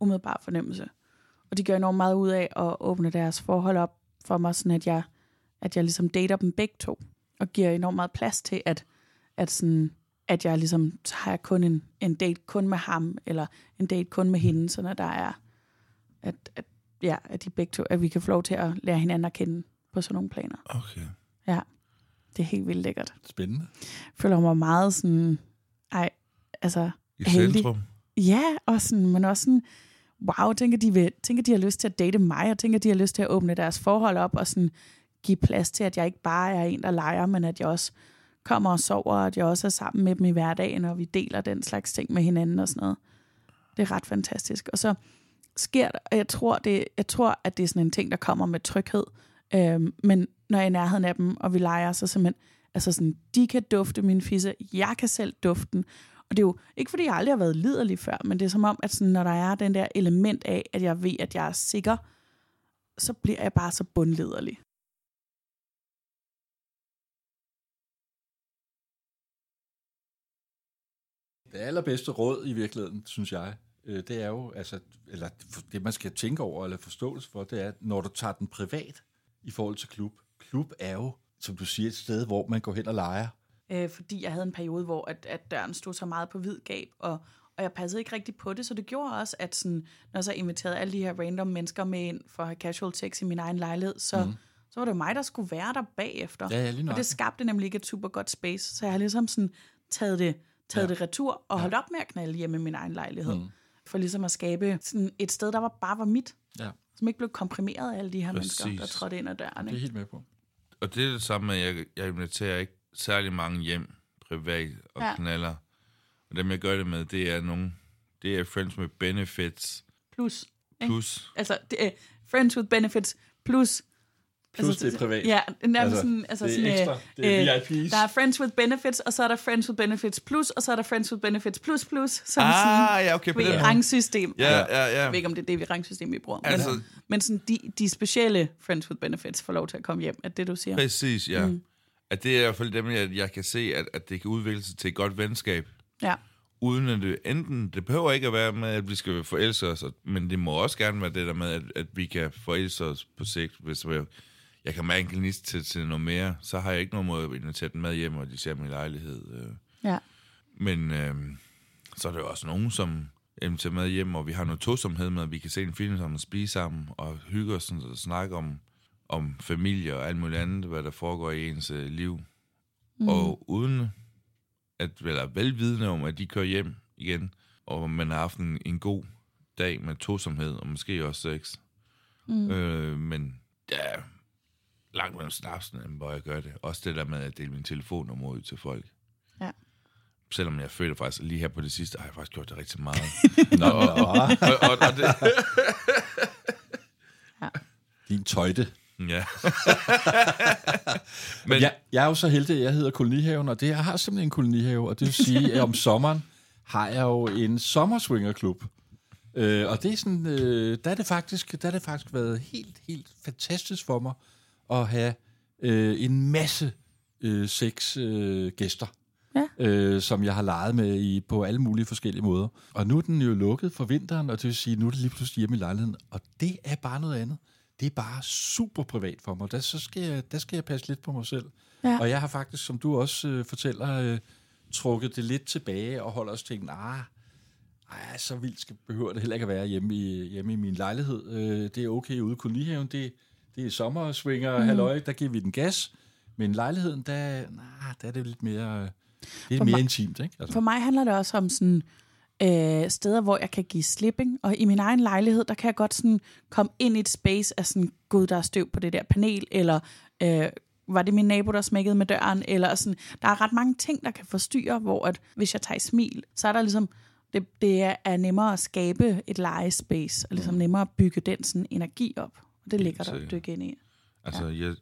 umiddelbare fornemmelse. Og de gør enormt meget ud af at åbne deres forhold op for mig, sådan at jeg, at jeg ligesom dater dem begge to, og giver enormt meget plads til, at, at, sådan, at jeg ligesom, så har jeg kun en, en date kun med ham, eller en date kun med hende, sådan at der er, at, at, ja, at de begge to, at vi kan få lov til at lære hinanden at kende på sådan nogle planer. Okay. Ja, det er helt vildt lækkert. Spændende. Jeg føler mig meget sådan, ej, altså, I Heldig. centrum? Ja, og sådan, men også sådan, wow, tænker de, vil, tænker de har lyst til at date mig, og tænker de har lyst til at åbne deres forhold op, og sådan give plads til, at jeg ikke bare er en, der leger, men at jeg også kommer og sover, og at jeg også er sammen med dem i hverdagen, og vi deler den slags ting med hinanden og sådan noget. Det er ret fantastisk. Og så sker der, og jeg tror, det, jeg tror, at det er sådan en ting, der kommer med tryghed, øhm, men når jeg er i nærheden af dem, og vi leger, så simpelthen, altså sådan, de kan dufte min fisse, jeg kan selv dufte den, og det er jo ikke, fordi jeg aldrig har været liderlig før, men det er som om, at sådan, når der er den der element af, at jeg ved, at jeg er sikker, så bliver jeg bare så bundliderlig. Det allerbedste råd i virkeligheden, synes jeg, øh, det er jo, altså, eller det man skal tænke over eller forståelse for, det er, når du tager den privat i forhold til klub. Klub er jo, som du siger, et sted, hvor man går hen og leger. Øh, fordi jeg havde en periode, hvor at, at døren stod så meget på hvid gab, og, og jeg passede ikke rigtig på det, så det gjorde også, at sådan, når jeg så inviterede alle de her random mennesker med ind for at have casual sex i min egen lejlighed, så, mm. så var det mig, der skulle være der bagefter. Ja, ja, lige og det skabte nemlig ikke et super godt space, så jeg har ligesom sådan taget det, taget ja. det retur og holdt op med at knalde hjemme i min egen lejlighed. Mm. For ligesom at skabe sådan et sted, der var, bare var mit, Ja, som ikke blev komprimeret af alle de her Præcis. mennesker, der trådte ind ad døren. det er Ikke? helt med på. Og det er det samme med, at jeg, jeg inviterer ikke særlig mange hjem privat og Ja. knaller. Og dem, jeg gør det med, det er nogle... Det er friends med benefits Plus. Ikke? plus... Altså, det er friends with benefits plus... Plus altså, det er privat. Ja, nærmest Altså, sådan... Altså, det er sådan, ekstra. øh, Det er øh, VIPs. Der er friends with benefits, og så er der friends with benefits plus, og så er der friends with benefits plus plus, som Ah, sådan ja, okay, på ved rangsystem. Ja, ja, ja. Jeg ved ikke, om det er det vi rangsystem, vi bruger. Men, Altså- altså, men sådan, de, de specielle friends with benefits får lov til at komme hjem, er det, du siger? Præcis, ja. Mm. At det er i hvert fald dem, jeg, jeg kan se, at, at det kan udvikle sig til et godt venskab. Ja. Uden at det enten, det behøver ikke at være med, at vi skal forelske os, men det må også gerne være det der med, at, at vi kan forelske os på sigt. Hvis jeg, jeg kan mærke en gnist til, til noget mere, så har jeg ikke nogen måde at invitere dem med hjem, og de ser min lejlighed. øh. Ja. Men øh, så er der jo også nogen, som inviterer med hjem, og vi har noget tosomhed med, at vi kan se en film sammen spise sammen, og hygge os sådan, og snakke om, om familie og alt muligt andet, hvad der foregår i ens øh, liv. Mm. Og uden at være velvidende om, at de kører hjem igen, og man har haft en, en god dag med tosomhed, og måske også sex. Mm. Øh, men ja, langt mellem snapsen, hvor jeg gør det. Også det der med at dele min telefonnummer ud til folk. Ja. Selvom jeg føler faktisk, lige her på det sidste, har jeg faktisk gjort det rigtig meget. Nå, nå. og, og, og det, Din tøjte. ja. Men jeg, jeg er jo så heldig, at jeg hedder Kolonihaven, og det, jeg har simpelthen en kolonihave, og det vil sige, at om sommeren har jeg jo en sommerswingerklub. Øh, og det er sådan, øh, der er det faktisk, der er det faktisk været helt, helt fantastisk for mig at have øh, en masse øh, seks øh, gæster, Ja. øh, som jeg har leget med i, på alle mulige forskellige måder. Og nu er den jo lukket for vinteren, og det vil sige, nu er det lige pludselig hjemme i lejligheden, og det er bare noget andet. Det er bare super privat for mig. Der, så skal jeg, der skal jeg passe lidt på mig selv. Ja. Og jeg har faktisk, som du også øh, fortæller, øh, trukket det lidt tilbage og holder også tænkt, nah, ej, så vildt skal, behøver det heller ikke at være hjemme i, hjemme i min lejlighed. Øh, det er okay ude i kolonihaven. Det, det er sommersvinger, mm. halløj, der giver vi den gas. Men lejligheden, der, nah, der er det lidt mere, det er For mere mig- intimt. Ikke? Altså, For mig handler det også om sådan øh, steder, hvor jeg kan give slipping. Og i min egen lejlighed, der kan jeg godt sådan komme ind i et space af sådan, gud, der er støv på det der panel, eller øh, var det min nabo, der smækkede med døren, eller sådan. Der er ret mange ting, der kan forstyrre, hvor at, hvis jeg tager i smil, så er der ligesom, det, det er- er nemmere at skabe et lejespace, og ligesom nemmere at bygge den sådan energi op. Det ligger der at dykke ind i. Altså, ja. jeg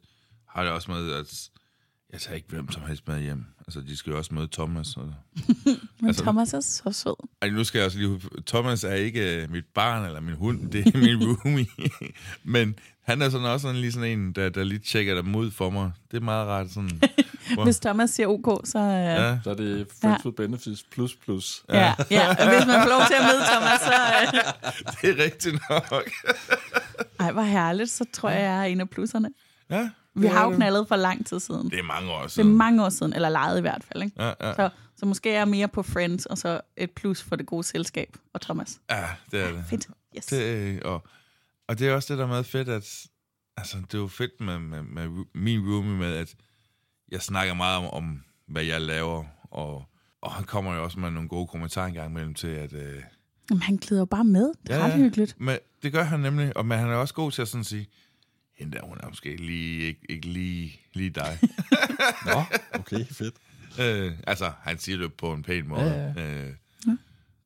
har det også med, at jeg tager ikke hvem som helst med hjem. Altså, de skal jo også møde Thomas. Og... Men Altså- Thomas er så sød. Ej, nu skal jeg også lige... Thomas er ikke øh, mit barn eller min hund, det er min roomie. Men han er sådan også sådan, lige sådan en, der, der lige tjekker dem ud for mig. Det er meget rart sådan... Hvor- Hvis Thomas siger ok, så... Øh, ja. Ja, så er det Friends with Benefits plus plus. Ja, ja. Og hvis man får lov til at møde Thomas, så... Øh, det er rigtigt nok. Ej, hvor herligt. Så tror jeg, jeg er en af plusserne. ja, Vi har jo det. knaldet for lang tid siden. Det er mange år Det er siden. mange år siden, eller lejet i hvert fald. Ikke? Ja, ja. Så, så måske er jeg mere på Friends, og så et plus for det gode selskab og Thomas. ja, det er det. Fedt. Yes. det øh, og, og det er også det, der er meget fedt, at altså, det er jo fedt med, med, med min roomie med, at jeg snakker meget om, om hvad jeg laver, og, og han kommer jo også med nogle gode kommentarer engang imellem til, at... Øh, Jamen, han glider jo bare med. Det er Ja, ret ja. hyggeligt. Men det gør han nemlig, og men han er også god til at sådan sige, hende der, hun er måske lige, ikke, ikke lige, lige dig. Nå, okay, fedt. øh, altså, han siger det på en pæn måde. Ja, Ja,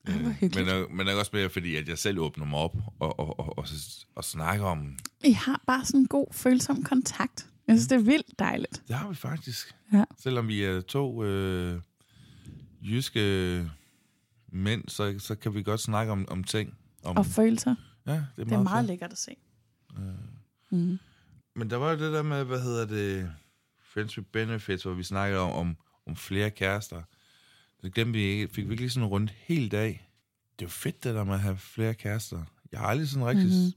Øh, hvor hyggeligt. men, er- men det er også mere fordi, at jeg selv åbner mig op og, og, og, og, og snakker om, I har bare sådan en god, følsom kontakt. Jeg synes, det er vildt dejligt. det har vi faktisk. Ja. Selvom vi er to øh, jyske mænd, så, så kan vi godt snakke om, om ting. Om, Og følelser. ja, det er Det er meget, meget lækkert at se. Men der var jo det der med, hvad hedder det, Friends with Benefits, hvor vi snakkede om, om, om flere kærester. Det glemte vi ikke. Fik vi ikke lige sådan rundt helt af. Det er jo fedt, det der med at have flere kærester. Jeg har aldrig sådan rigtig mm-hmm.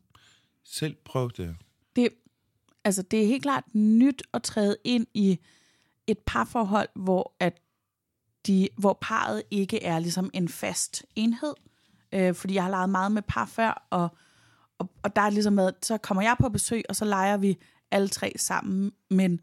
selv prøvet det. det, altså det er helt klart nyt at træde ind i et parforhold, hvor at de, hvor parret ikke er ligesom en fast enhed. Øh, fordi jeg har leget meget med par før, og, og, og der er ligesom med, så kommer jeg på besøg, og så leger vi alle tre sammen, men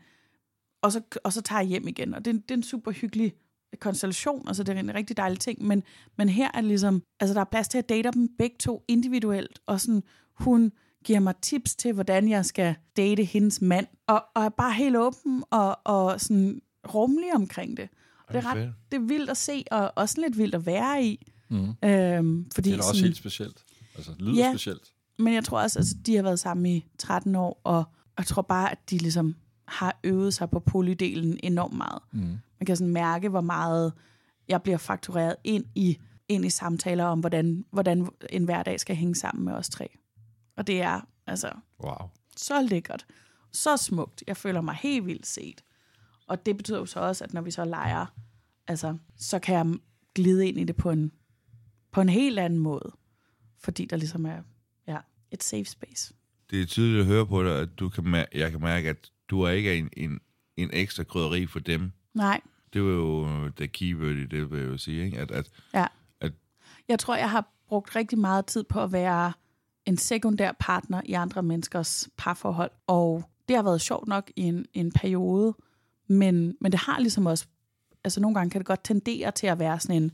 og så, og så tager jeg hjem igen. Og det, det er en super hyggelig konstellation, altså det er en rigtig dejlig ting, men, men her er det ligesom, altså der er plads til at date dem begge to individuelt, og sådan, hun giver mig tips til, hvordan jeg skal date hendes mand, og, og er bare helt åben og, og sådan rummelig omkring det. Og det er, ret, fedt. det er vildt at se, og også lidt vildt at være i. Mm. Øhm, fordi Det er da også sådan, helt specielt. Altså, det lyder Ja. specielt. men jeg tror også, at altså, de har været sammen i 13 år, og jeg tror bare, at de ligesom har øvet sig på polydelen enormt meget. Mm. Man kan sådan mærke, hvor meget jeg bliver faktureret ind i, ind i samtaler om, hvordan, hvordan en hverdag skal hænge sammen med os tre. Og det er altså Wow. så lækkert, så smukt. Jeg føler mig helt vildt set. Og det betyder jo så også, at når vi så leger, altså, så kan jeg glide ind i det på en, på en helt anden måde. Fordi der ligesom er ja, et safe space. Det er tydeligt at høre på dig, at du kan mær- jeg kan mærke, at du er ikke en, en, en ekstra krydderi for dem. Nej, Det var jo det keyword i det, vil jeg jo sige. Ikke? At, at, ja. At- Jeg tror, jeg har brugt rigtig meget tid på at være en sekundær partner i andre menneskers parforhold. Og det har været sjovt nok i en, en periode, men, men det har ligesom også, altså nogle gange kan det godt tendere til at være sådan en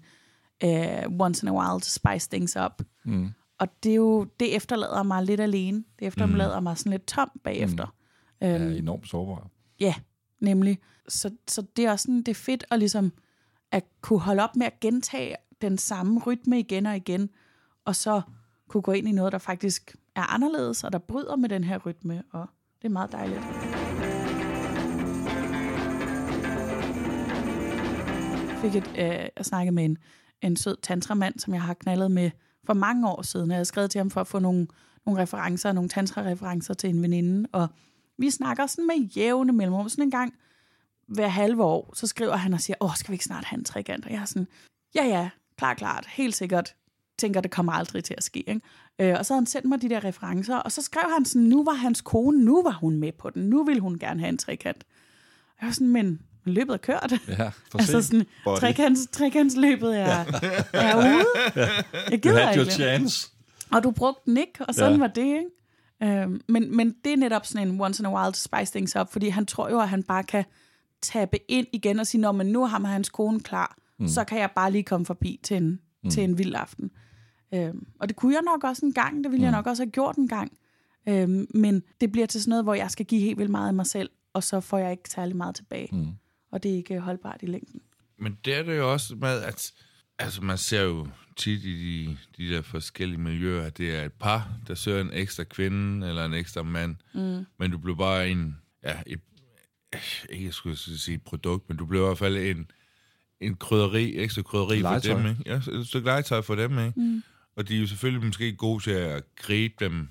uh, once in a while to spice things up. Mm. Og det, er jo, det efterlader mig lidt alene. Det efterlader mm. mig sådan lidt tom bagefter. Mm. Øhm, enormt sårbar. Ja, nemlig. Så, så det er også sådan, det er fedt at ligesom at kunne holde op med at gentage den samme rytme igen og igen, og så kunne gå ind i noget, der faktisk er anderledes, og der bryder med den her rytme, og det er meget dejligt. Fik et, øh, jeg snakkede med en, en sød tantramand, som jeg har knaldet med for mange år siden. Jeg havde skrevet til ham for at få nogle, nogle referencer, nogle tantra-referencer til en veninde, og vi snakker sådan med jævne mellemrum. Sådan en gang hver halve år, så skriver han og siger, åh, skal vi ikke snart have en trekant? Og jeg er sådan, ja, ja, klart, klart, helt sikkert. Tænker, det kommer aldrig til at ske. Ikke? Øh, og så havde han sendt mig de der referencer, og så skrev han sådan, nu var hans kone, nu var hun med på den, nu ville hun gerne have en trekant. Og jeg var sådan, men løbet er kørt. Ja, for altså sådan, trekants, trekantsløbet er, er ude. Jeg You gider had your ikke. chance. Og du brugte den ikke, og sådan Ja. ja. var det, ikke? Øhm, men, men det er netop sådan en once in a while to spice things up, fordi han tror jo, at han bare kan tabe ind igen og sige, når men nu har man hans kone klar, mm. så kan jeg bare lige komme forbi til en, mm. til en vild aften. Øhm, og det kunne jeg nok også en gang, det ville mm. jeg nok også have gjort en gang. Øhm, men det bliver til sådan noget, hvor jeg skal give helt vildt meget af mig selv, og så får jeg ikke særlig meget tilbage. Mm. Og det er ikke holdbart i længden. Men det er det jo også med, at altså man ser jo tit i de, de der forskellige miljøer, at det er et par, der søger en ekstra kvinde eller en ekstra mand, mm. men du bliver bare en, ja, et, ikke jeg skulle sige et produkt, men du bliver i hvert fald en, en krydderi, ekstra krydderi for Legetøj. dem, ikke? Ja, et stykke legetøj for dem, ikke? Mm. Og de er jo selvfølgelig måske gode til at gribe dem,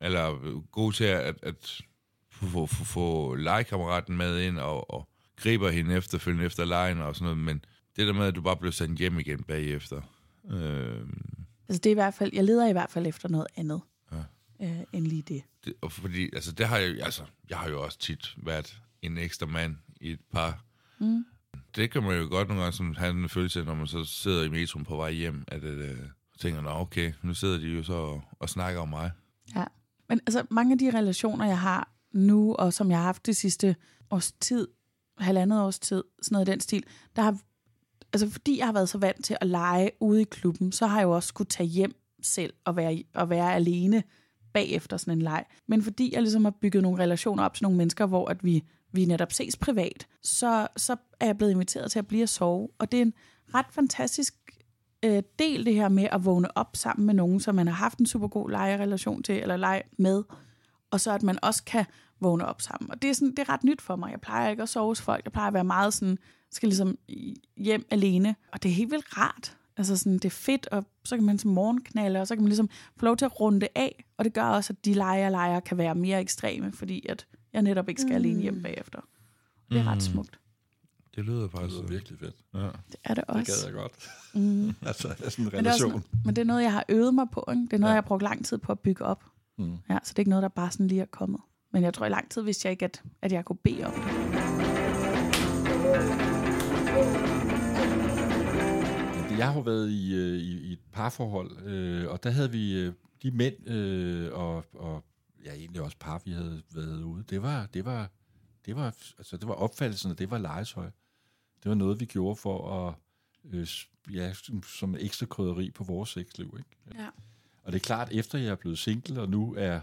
eller gode til at, at få, få, få, få legekammeraten med ind og, og griber hende efterfølgende efter lejen og sådan noget, men det der med, at du bare bliver sendt hjem igen bagefter. Øh, Altså det er i hvert fald, jeg leder i hvert fald efter noget andet, Ja. øh, end lige det. det, og fordi, altså, det har jeg, altså, jeg har jo også tit været en ekstra mand i et par. Mm. Det kan man jo godt nogle gange sådan, have en følelse når man så sidder i metroen på vej hjem, at øh, tænker, nå okay, nu sidder de jo så og, og snakker om mig. Ja. Men altså, mange af de relationer, jeg har nu, og som jeg har haft det sidste års tid, halvandet års tid, sådan noget i den stil, der har, altså fordi jeg har været så vant til at lege ude i klubben, så har jeg jo også skulle tage hjem selv og være, og være alene bagefter sådan en leg. Men fordi jeg ligesom har bygget nogle relationer op til nogle mennesker, hvor at vi, vi netop ses privat, så, så er jeg blevet inviteret til at blive og sove. Og det er en ret fantastisk øh, del det her med at vågne op sammen med nogen, som man har haft en super god legerelation til, eller leg med, og så at man også kan vågne op sammen. Og det er, sådan, det er ret nyt for mig. Jeg plejer ikke at sove hos folk. Jeg plejer at være meget sådan, skal ligesom hjem alene. Og det er helt vildt rart. Altså sådan, det er fedt, og så kan man som morgenknalde, og så kan man ligesom få lov til at runde det af. Og det gør også, at de leger jeg leger kan være mere ekstreme, fordi at jeg netop ikke skal mm. alene hjem bagefter. Det er ret smukt. Det lyder Det faktisk. lyder virkelig fedt. Ja. Det er det Det også. gad jeg godt. Mm. altså, sådan en Men det, er relation. også, men det er noget, jeg har øvet mig på. Ikke? Det er noget, ja. jeg har brugt lang tid på at bygge op. Mm. Ja, så det er ikke noget, der bare sådan lige er kommet. Men jeg tror i lang tid vidste jeg ikke, at, at jeg kunne bede om det. Jeg har jo været i, øh, i, i et parforhold, øh, og der havde vi øh, de mænd øh, og, og ja, egentlig også par, vi havde været ude. Det var, det var, det var, altså, det var opfattelsen, at det var legetøj. Det var noget, vi gjorde for at, øh, ja, som, som ekstra krydderi på vores sexliv. Ikke? Ja. Og det er klart, efter jeg er blevet single, og nu er,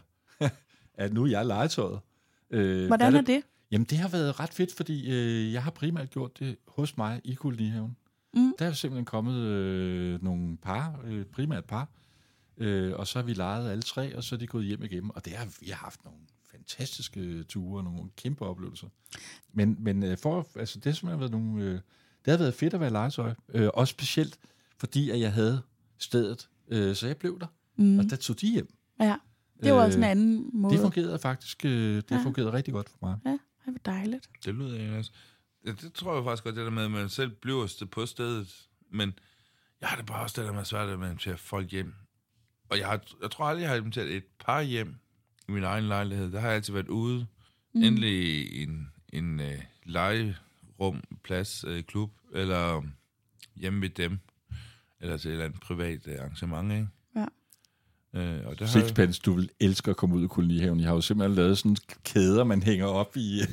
at nu er jeg legetøjet. Øh, Hvordan er det? Jamen, det har været ret fedt, fordi øh, jeg har primært gjort det hos mig i Kolonihaven. Mm. Der er simpelthen kommet øh, nogle par, øh, primært par, øh, og så har vi leget alle tre, og så er de gået hjem igen. Og det har, vi har haft nogle fantastiske ture, nogle kæmpe oplevelser. Men, men øh, for, altså, det har simpelthen været nogle... Øh, det har været fedt at være legetøj, øh, også specielt fordi, at jeg havde stedet, øh, så jeg blev der, Mm. og der tog de hjem. Ja, det var også en anden måde. Det fungerede faktisk, øh, det Ja. fungerede rigtig godt for mig. Ja, det var dejligt. Det lyder egentlig også. Ja, det tror jeg faktisk godt, det der med, at man selv bliver sted på stedet. Men jeg har det bare også det der med svært at invitere folk hjem. Og jeg, har, jeg tror aldrig, jeg har inviteret et par hjem i min egen lejlighed. Der har jeg altid været ude. Mm. Endelig i en, en uh, legerum, plads, uh, klub, eller um, hjemme ved dem. Eller til et eller andet privat uh, arrangement, ikke? Uh, og har, Sixpence, du vil elske at komme ud i kolonihaven. I har jo simpelthen lavet sådan kæder, man hænger op i.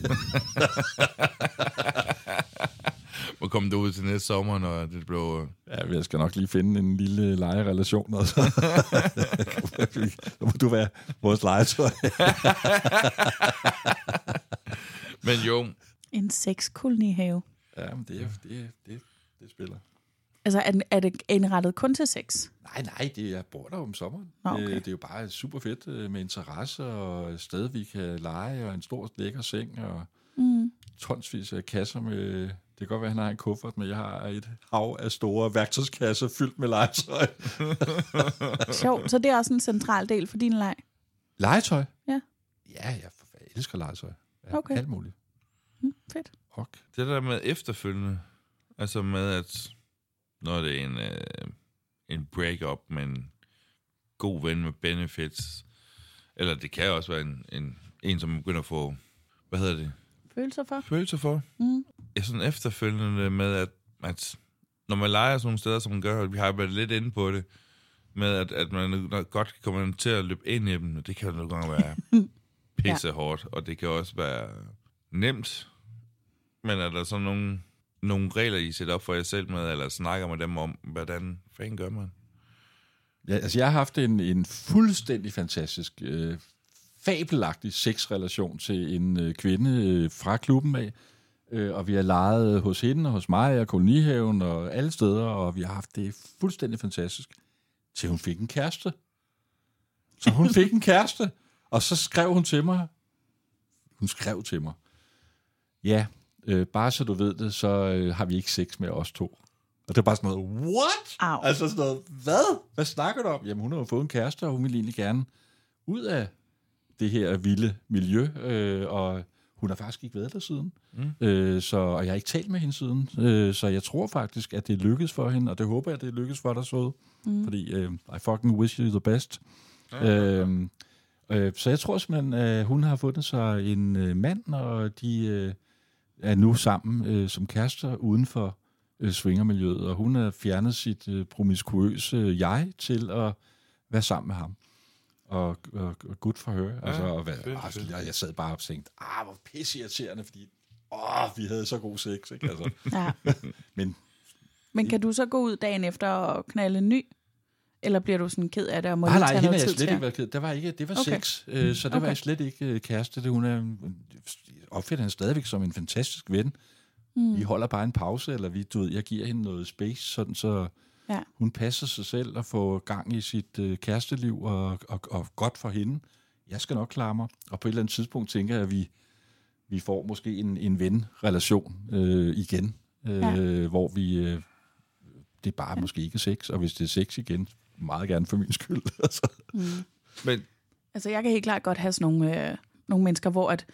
må komme derud til næste sommer, når det blev... ja, jeg skal nok lige finde en lille lejerelation, og så, så må du være vores legetøj. Men jo, En sexkolonihave. ja, men det, er- det, er- det, det spiller. Altså, er, den- er det indrettet kun til sex? Nej, nej, det er bor der om sommeren. Okay. Øh, Det er jo bare super fedt øh, med interesse og et sted, vi kan lege, og en stor lækker seng, og Mm. tonsvis af kasser med kan godt være, at han har en kuffert, men jeg har et hav af store værktøjskasser fyldt med legetøj. Sjovt, så det er også en central del for din leg. legetøj? Ja. Ja, jeg elsker legetøj. Ja, Okay. Alt muligt. Hm, fedt. Ok. Det der med efterfølgende, altså med at, når det er en, øh, en break-up med en god ven med benefits, eller det kan også være en, en, en som begynder at få, hvad hedder det, Følelser for? følelser for. Mm. Ja, sådan efterfølgende med, at, at når man leger sådan nogle steder, som man gør, og vi har været lidt inde på det, med at, at man godt kan komme til at løbe ind i dem, og det kan nogle gange være pisse hårdt, og det kan også være nemt, men er der så nogle, nogle regler, I sætter op for jer selv med, eller snakker med dem om, hvordan fanden gør man? Ja, altså, jeg har haft en, en fuldstændig fantastisk, øh, fabelagtig sexrelation til en øh, kvinde øh, fra klubben af. Øh, og vi har leget hos hende og hos mig og kolonihaven og alle steder, og vi har haft det fuldstændig fantastisk, til hun fik en kæreste. Så hun fik en kæreste, og så skrev hun til mig, hun skrev til mig, ja, øh, bare så du ved det, så øh, har vi ikke sex med os to. Og det var bare sådan noget, what? Au. Altså sådan noget, hvad? Hvad snakker du om? Jamen, hun har jo fået en kæreste, og hun vil egentlig gerne ud af det her vilde miljø, øh, og hun har faktisk ikke været der siden. Mm. Øh, så, og jeg har ikke talt med hende siden, øh, så jeg tror faktisk, at det lykkes for hende, og det håber jeg, at det lykkes for dig, så mm. fordi øh, I fucking wish you the best. Øh, øh, så jeg tror simpelthen, at hun har fundet sig en øh, mand, og de øh, er nu sammen øh, som kærester uden for øh, svingermiljøet, og hun har fjernet sit øh, promiskuøse øh, jeg til at være sammen med ham. Og, og, og good for her. Altså, og, hvad, fedt, og, fedt. og jeg sad bare og tænkte, ah, hvor pisseirriterende, fordi åh, vi havde så god sex, ikke? Altså, Ja. men Men kan du så gå ud dagen efter og knalde en ny? Eller bliver du sådan ked af det og må nej, lige nej, tage hende er tid slet til? ikke været ked. Det var, ikke, det var Okay. sex, øh, så det okay. var jeg slet ikke øh, kæreste. Det, hun er, opfatter hende stadigvæk som en fantastisk ven. Mm. Vi holder bare en pause, eller vi, du ved, jeg giver hende noget space, sådan så Ja. hun passer sig selv og får gang i sit øh, kæresteliv, og, og, og godt for hende. Jeg skal nok klare mig. Og på et eller andet tidspunkt tænker jeg, at vi, vi får måske en, en ven-relation øh, igen, øh, Ja. hvor vi... Øh, det er bare ja. måske ikke sex, og hvis det er sex igen, meget gerne for min skyld. altså. Men Altså, jeg kan helt klart godt have sådan nogle, øh, nogle mennesker, hvor at,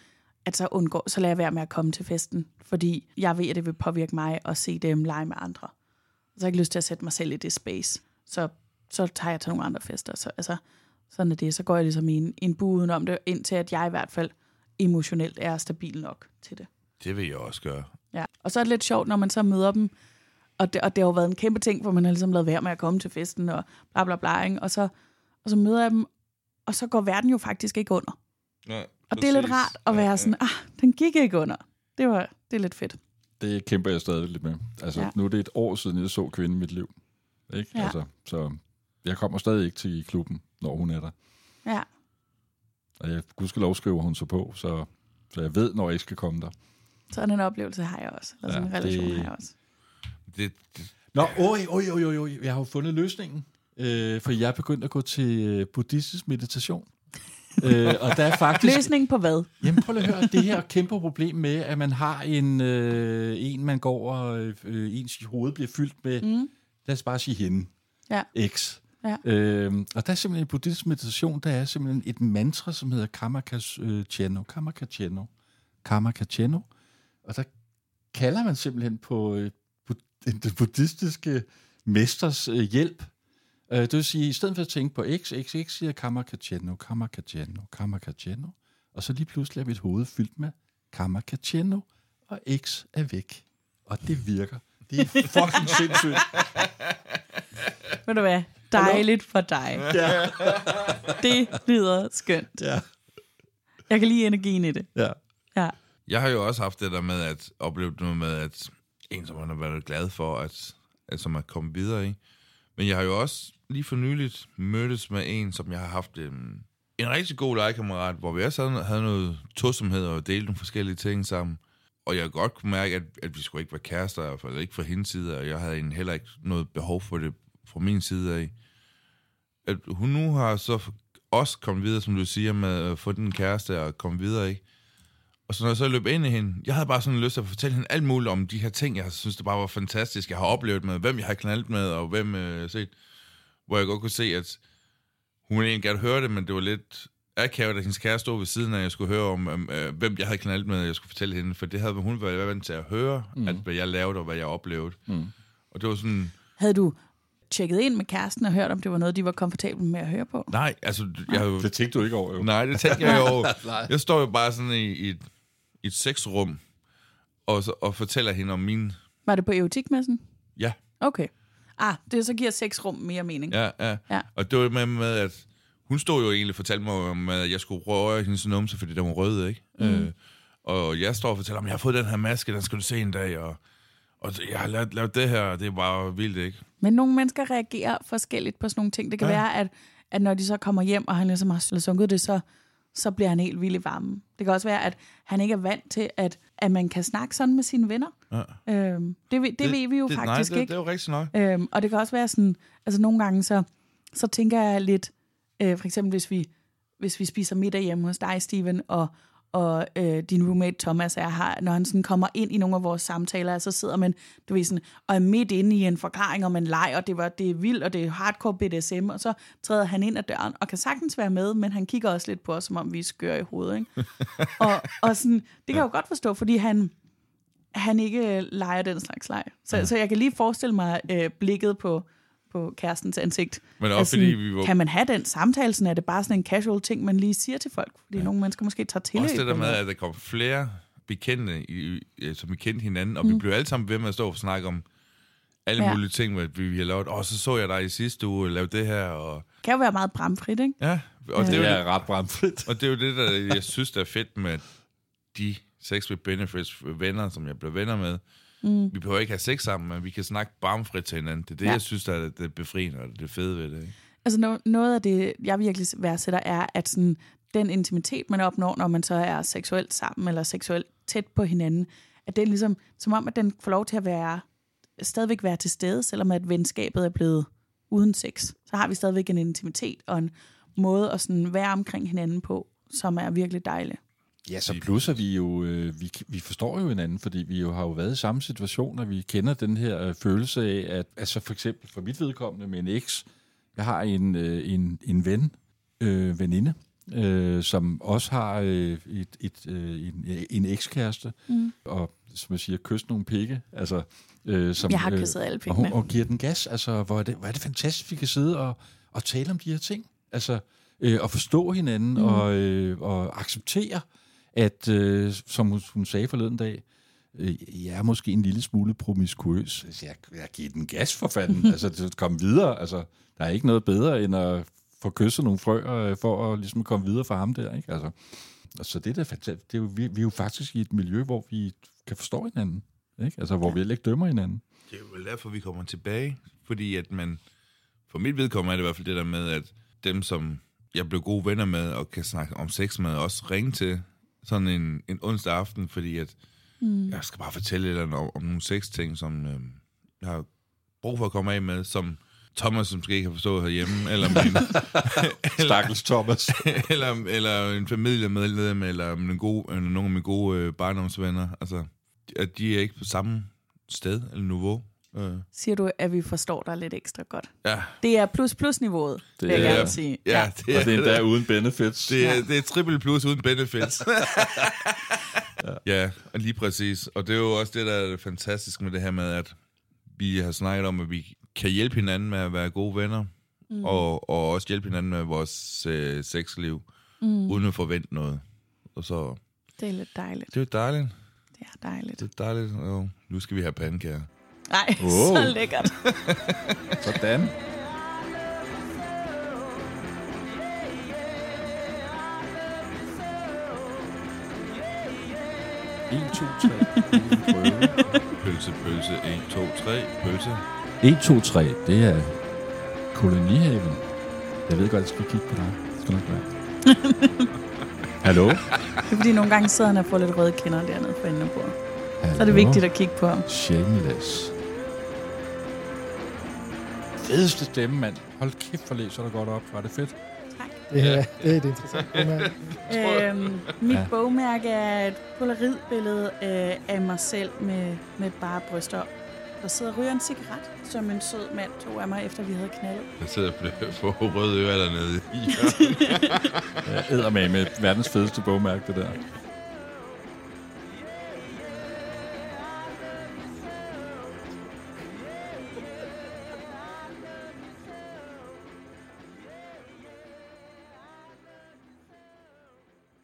at så, undgår, så lader jeg være med at komme til festen, fordi jeg ved, at det vil påvirke mig at se dem lege med andre. Så har jeg ikke lyst til at sætte mig selv i det space. Så, så tager jeg til nogle andre fester. Så, altså, sådan er det. Så går jeg ligesom i en, en bue om det, indtil at jeg i hvert fald emotionelt er stabil nok til det. det vil jeg også gøre. Ja. Og så er det lidt sjovt, når man så møder dem, og det, og det har jo været en kæmpe ting, hvor man har ligesom lavet være med at komme til festen, og bla bla bla, ikke? Og, så, og så møder jeg dem, og så går verden jo faktisk ikke under. Nej, Og det er lidt rart at være sådan, ah, den gik ikke under. Det, var, det er lidt fedt. Det kæmper jeg stadig lidt med. Altså, Ja. nu er det et år siden, jeg så kvinden i mit liv. Ikke? Ja. Altså, så jeg kommer stadig ikke til klubben, når hun er der. Ja, Og jeg gudskelov skriver hun så på, så, så jeg ved, når jeg ikke skal komme der. sådan en oplevelse har jeg også. Eller sådan Ja, en relation det- har jeg også. Det, det, Nå, oj, oj, oj, oj, oj. jeg har jo fundet løsningen. Øh, for jeg er begyndt at gå til øh, buddhistisk meditation. Øh, og der er faktisk... Løsning på hvad? Jamen prøv at høre, det her kæmpe problem med, at man har en, øh, en man går og øh, ens hoved bliver fyldt med, mm. lad os bare sige hende, Ja. X. Ja. Øhm, og der er simpelthen i buddhistisk meditation, der er simpelthen et mantra, som hedder Kamakacheno. Kamakacheno. Kamakacheno. Og der kalder man simpelthen på øh, den buddhistiske mesters øh, hjælp. Øh, det vil sige, i stedet for at tænke på X, X, X, siger Kamakacheno, Kamakacheno, Kamakacheno. Og så lige pludselig er mit hoved fyldt med Kamakacheno, og X er væk. Og det virker. Det er fucking sindssygt. Ved du hvad? Dejligt for dig. Ja. Det lyder skønt. Ja. Jeg kan lide energien i det. ja. Ja. Jeg har jo også haft det der med at opleve noget med, at en, som man har været glad for, at, at som er kommet videre i. Men jeg har jo også lige for nyligt mødtes med en, som jeg har haft en, en rigtig god legekammerat, hvor vi også havde, havde noget tosomhed og delte nogle forskellige ting sammen. Og jeg godt kunne mærke, at, at vi skulle ikke være kærester, i hvert fald ikke fra hendes side, og jeg havde en heller ikke noget behov for det fra min side af. At hun nu har så også kommet videre, som du siger, med at få den kæreste og komme videre, ikke? Og så når jeg så løb ind i hende, jeg havde bare sådan lyst til at fortælle hende alt muligt om de her ting, jeg synes, det bare var fantastisk, jeg har oplevet med, hvem jeg har knaldet med, og hvem øh, jeg har set. Hvor jeg godt kunne se, at hun ville egentlig gerne høre det, men det var lidt akavet, at hendes kæreste stod ved siden af, at jeg skulle høre om, øh, hvem jeg havde knaldet med, og jeg skulle fortælle hende, for det havde hun været vant til at høre, mm. at hvad jeg lavede, og hvad jeg oplevede. Mm. Og det var sådan, Havde du tjekket ind med kæresten og hørt, om det var noget, de var komfortable med at høre på? nej, altså, jeg har jo... Det tænkte du ikke over, jo. Nej, det tænker jeg jo. jeg står jo bare sådan i, i, et, i et sexrum, og, så, og fortæller hende om min... Var det på erotikmessen? Ja, Okay. Ah, det så giver seks rum mere mening. ja, ja. Ja. Og det var med, med, at hun stod jo egentlig og fortalte mig om, at jeg skulle røre hendes numse, fordi den var rød, ikke? Mm. Øh, og jeg står og fortæller om, jeg har fået den her maske, den skal du se en dag, og, og jeg har lavet, lavet det her, det er bare vildt, ikke? Men nogle mennesker reagerer forskelligt på sådan nogle ting. Det kan ja. være, at, at når de så kommer hjem, og han ligesom har sunket det, så, så bliver han helt vild i varmen. Det kan også være, at han ikke er vant til, at, at man kan snakke sådan med sine venner. Ja. Øhm, det, ved- det, det ved vi jo det, faktisk nej, det, ikke. det er jo rigtigt nok. Øhm, og det kan også være sådan, altså nogle gange, så, så tænker jeg lidt, øh, for eksempel hvis vi, hvis vi spiser middag hjemme hos dig, Steven, og, og øh, din roommate Thomas er her, når han sådan kommer ind i nogle af vores samtaler, så sidder man, du ved sådan, og er midt inde i en forklaring om en leg, og det, var, det er vildt, og det er hardcore BDSM, og så træder han ind ad døren, og kan sagtens være med, men han kigger også lidt på os, som om vi er skøre i hovedet, ikke? og, og sådan, det kan jeg jo godt forstå, fordi han, han ikke øh, leger den slags leg. Så, ja. så jeg kan lige forestille mig øh, blikket på, på kærestens ansigt. Men også Altså, fordi vi var- Kan man have den samtale, sådan er det bare sådan en casual ting, man lige siger til folk? Fordi ja. nogle mennesker måske tager til Også det der med, at der kom flere bekendte, i, som vi kendte hinanden, og mm. vi blev alle sammen ved med at stå og snakke om alle ja. Ja. mulige ting, hvad vi, vi har lavet. Og så så jeg dig i sidste uge lave det her, og Det kan jo være meget bramfrit, ikke? ja, og det, er jo er ret bramfrit. og det er jo det, der jeg synes, der er fedt med de sex with benefits venner, som jeg bliver venner med. Mm. Vi behøver ikke have sex sammen, men vi kan snakke barmfrit til hinanden. Det er det, ja. Jeg synes, der er det befriende og det fede ved det. Ikke? Altså no, noget af det, jeg virkelig værdsætter, er, at sådan, den intimitet, man opnår, når man så er seksuelt sammen, eller seksuelt tæt på hinanden, at det er ligesom, som om, at den får lov til at være, stadigvæk være til stede, selvom at venskabet er blevet uden sex. Så har vi stadigvæk en intimitet og en måde at sådan være omkring hinanden på, som er virkelig dejlig. Ja, så plus at vi jo, øh, vi, vi forstår jo hinanden, fordi vi jo har jo været i samme situation, og vi kender den her øh, følelse af, at altså for eksempel for mit vedkommende med en eks, jeg har en, øh, en, en ven, øh, veninde, øh, som også har øh, et, et, øh, en, en ekskæreste, mm. og som jeg siger, kysse nogle pikke, altså... Øh, som, Jeg har kysset alle og, hun, pikkene. og giver den gas, altså hvor er det, hvor er det fantastisk, vi kan sidde og, og tale om de her ting, altså øh, og forstå hinanden, mm. og, øh, og acceptere, at, øh, som hun, hun sagde forleden dag, øh, jeg er måske en lille smule promiskuøs. Altså, jeg, jeg giver den gas for fanden. altså, kom videre. Altså, der er ikke noget bedre, end at få kysset nogle frøer, øh, for at ligesom komme videre fra ham der. Ikke? Altså, og så det er da fantastisk. Det er jo, vi, vi er jo faktisk i et miljø, hvor vi kan forstå hinanden. Ikke? Altså, hvor vi heller ikke dømmer hinanden. Det er jo vel derfor, vi kommer tilbage. Fordi at man, for mit vedkommende er det i hvert fald det der med, at dem, som jeg blev gode venner med, og kan snakke om sex med, også ringe til sådan en, en onsdag aften, fordi at mm. jeg skal bare fortælle eller om, om nogle sex-ting, som øh, jeg har brug for at komme af med, som Thomas, som måske ikke har forstået herhjemme, eller min, Stakkels Thomas. eller, eller en familiemedlem, eller en gode, eller nogle af mine gode øh, barndomsvenner. Altså, at de er ikke på samme sted eller niveau. Øh, Siger du, at vi forstår dig lidt ekstra godt? ja, Det er plus-plus-niveauet, vil jeg er- gerne sige. ja, det er, og det er endda uden benefits. det er, det er triple plus uden benefits. ja, og lige præcis. Og det er jo også det, der er det fantastiske med det her med, at vi har snakket om, at vi kan hjælpe hinanden med at være gode venner, mm. og, og også hjælpe hinanden med vores øh, sexliv, mm. uden at forvente noget. Og så, Det er lidt dejligt. det er dejligt. Det er dejligt. Det er dejligt. Jo, nu skal vi have pandekager. Nej, Wow. så lækkert. Sådan. En, to, tre. Pølse, pølse, 1, 2, 3, pølse. 1, 2, 3. Det er kolonihaven. Jeg ved godt, jeg skal kigge på dig. Det skal nok være. Hallo? Det er fordi, nogle gange sidder han og får lidt røde kinder dernede for enden af bordet. Så er det vigtigt at kigge på ham. Shameless. Fedeste stemme, mand. Hold kæft, for læser du godt op. Var det fedt? Tak. Det er, det er et interessant bogmærke. Øhm, mit ja. bogmærke er et polaridbillede øh, af mig selv med, med bare bryster. Der sidder og ryger en cigaret, som en sød mand tog af mig, efter vi havde knaldet. Jeg sidder på røde ører dernede. Jeg æder med med verdens fedeste bogmærke, det der.